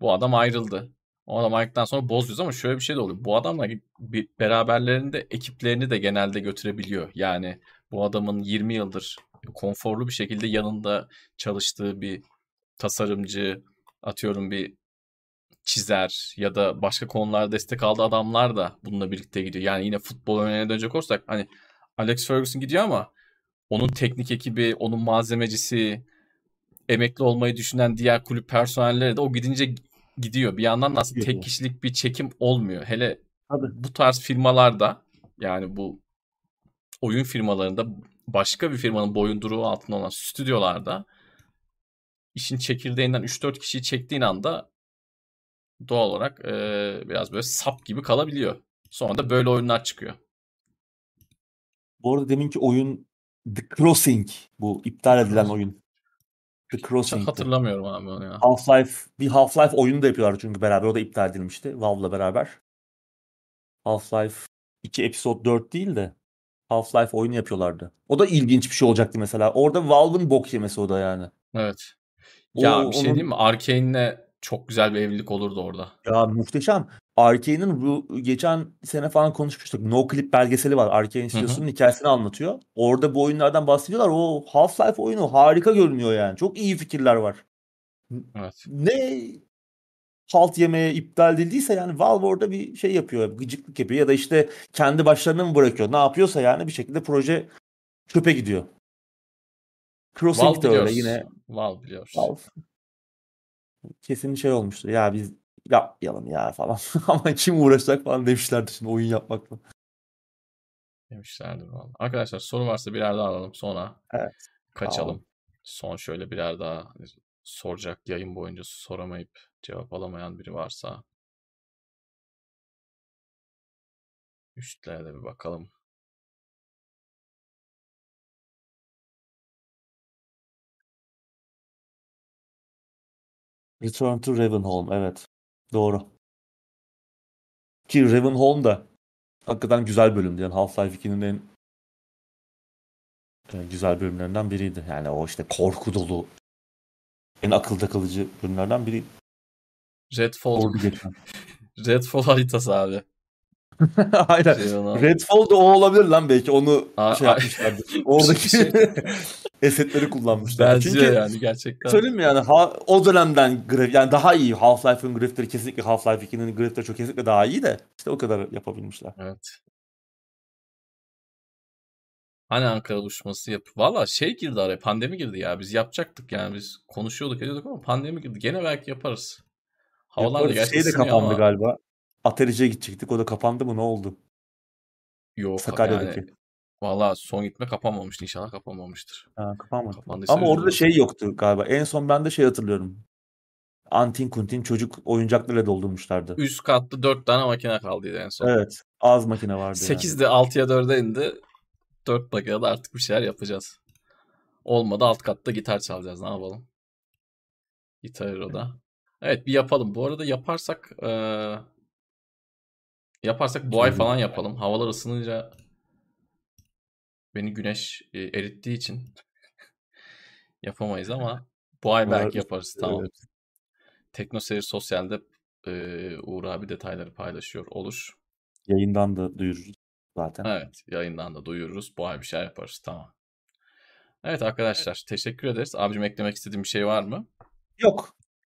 bu adam ayrıldı. O adam ayrıldıktan sonra bozuyoruz ama şöyle bir şey de oluyor. Bu adamlar beraberlerinde ekiplerini de genelde götürebiliyor. Yani bu adamın 20 yıldır konforlu bir şekilde yanında çalıştığı bir tasarımcı, atıyorum bir çizer ya da başka konularda destek aldığı adamlar da bununla birlikte gidiyor. Yani yine futbol örneğine dönecek olursak hani Alex Ferguson gidiyor ama onun teknik ekibi, onun malzemecisi, emekli olmayı düşünen diğer kulüp personelleri de o gidince gidiyor. Bir yandan da aslında tek kişilik bir çekim olmuyor. Hele Tabii. bu tarz firmalarda yani bu oyun firmalarında başka bir firmanın boyunduruğu altında olan stüdyolarda işin çekirdeğinden 3-4 kişiyi çektiğin anda doğal olarak e, biraz böyle sap gibi kalabiliyor. Sonra da böyle oyunlar çıkıyor. Bu arada deminki oyun The Crossing bu iptal edilen oyun. The Crossing. Hatırlamıyorum abi onu ya. Half-Life bir Half-Life oyunu da yapıyorlar çünkü beraber o da iptal edilmişti Valve'la beraber. Half-Life 2 Episode 4 değil de Half-Life oyunu yapıyorlardı. O da ilginç bir şey olacaktı mesela. Orada Valve'ın bok yemesi o da yani. Evet. Ya o, bir şey onun... diyeyim mi? Arkane'le çok güzel bir evlilik olurdu orada. Ya muhteşem. Arkane'in bu geçen sene falan konuşmuştuk. No Clip belgeseli var. Arkane stüdyosunun hikayesini anlatıyor. Orada bu oyunlardan bahsediyorlar. O Half-Life oyunu harika görünüyor yani. Çok iyi fikirler var. Evet. Ne halt yemeye iptal edildiyse yani Valve orada bir şey yapıyor. Gıcıklık yapıyor ya da işte kendi başlarına mı bırakıyor? Ne yapıyorsa yani bir şekilde proje çöpe gidiyor. Crossing Valve de öyle yine. Valve biliyoruz. Valve kesin şey olmuştur. Ya biz yapmayalım ya falan. Ama kim uğraşacak falan demişlerdi şimdi oyun yapmakla. Demişlerdir valla. Arkadaşlar soru varsa birer daha alalım sonra evet. kaçalım. Tamam. Son şöyle birer daha soracak yayın boyunca soramayıp cevap alamayan biri varsa üstlere de bir bakalım. Return to Ravenholm evet. Doğru. Ki Ravenholm da hakikaten güzel bölümdü. Yani Half-Life 2'nin en e, güzel bölümlerinden biriydi. Yani o işte korku dolu en akılda kalıcı bölümlerden biri. Redfall. Redfall haritası abi. Aynen. Şey Redfall da o olabilir lan belki. Onu a, şey yapmışlardı. Oradaki şey. esetleri kullanmışlar. Benziyor Çünkü, yani gerçekten. Söyleyeyim mi yani ha, o dönemden graf yani daha iyi. Half-Life'ın grafikleri kesinlikle Half-Life 2'nin grafikleri çok kesinlikle daha iyi de işte o kadar yapabilmişler. Evet. Hani Ankara buluşması yap. Valla şey girdi araya pandemi girdi ya. Biz yapacaktık yani biz konuşuyorduk ediyorduk ama pandemi girdi. Gene belki yaparız. Havalar da gerçekten şey de kapandı ama... galiba. Aterici'ye gidecektik. O da kapandı mı? Ne oldu? Yok Sakarya'daki. Yani, Valla son gitme kapanmamıştı. İnşallah kapanmamıştır. Ha, kapanmadı. Ama orada şey yoktu galiba. En son ben de şey hatırlıyorum. Antin kuntin çocuk oyuncaklarla doldurmuşlardı. Üst katta 4 tane makine kaldıydı en son. Evet. Az makine vardı 8'de yani. 6'ya 4'e indi. 4 makinede artık bir şeyler yapacağız. Olmadı alt katta gitar çalacağız. Ne yapalım? Gitar o da. Evet bir yapalım. Bu arada yaparsak yaparsak bu ay falan yapalım. Havalar ısınınca beni güneş e, erittiği için yapamayız ama bu ay belki yaparız. Tamam. Evet. Tekno Seyir Sosyal'de e, Uğur abi detayları paylaşıyor olur. Yayından da duyururuz zaten. Evet yayından da duyururuz. Bu ay bir şey yaparız. Tamam. Evet arkadaşlar teşekkür ederiz. Abicim eklemek istediğim bir şey var mı? Yok.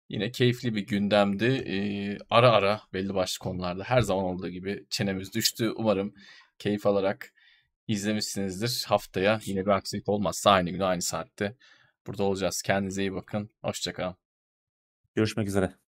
Yine keyifli bir gündemdi. Ee, ara ara belli başlı konularda her zaman olduğu gibi çenemiz düştü. Umarım keyif alarak izlemişsinizdir. Haftaya yine bir aksilik olmazsa aynı gün aynı saatte burada olacağız. Kendinize iyi bakın. Hoşçakalın. Görüşmek üzere.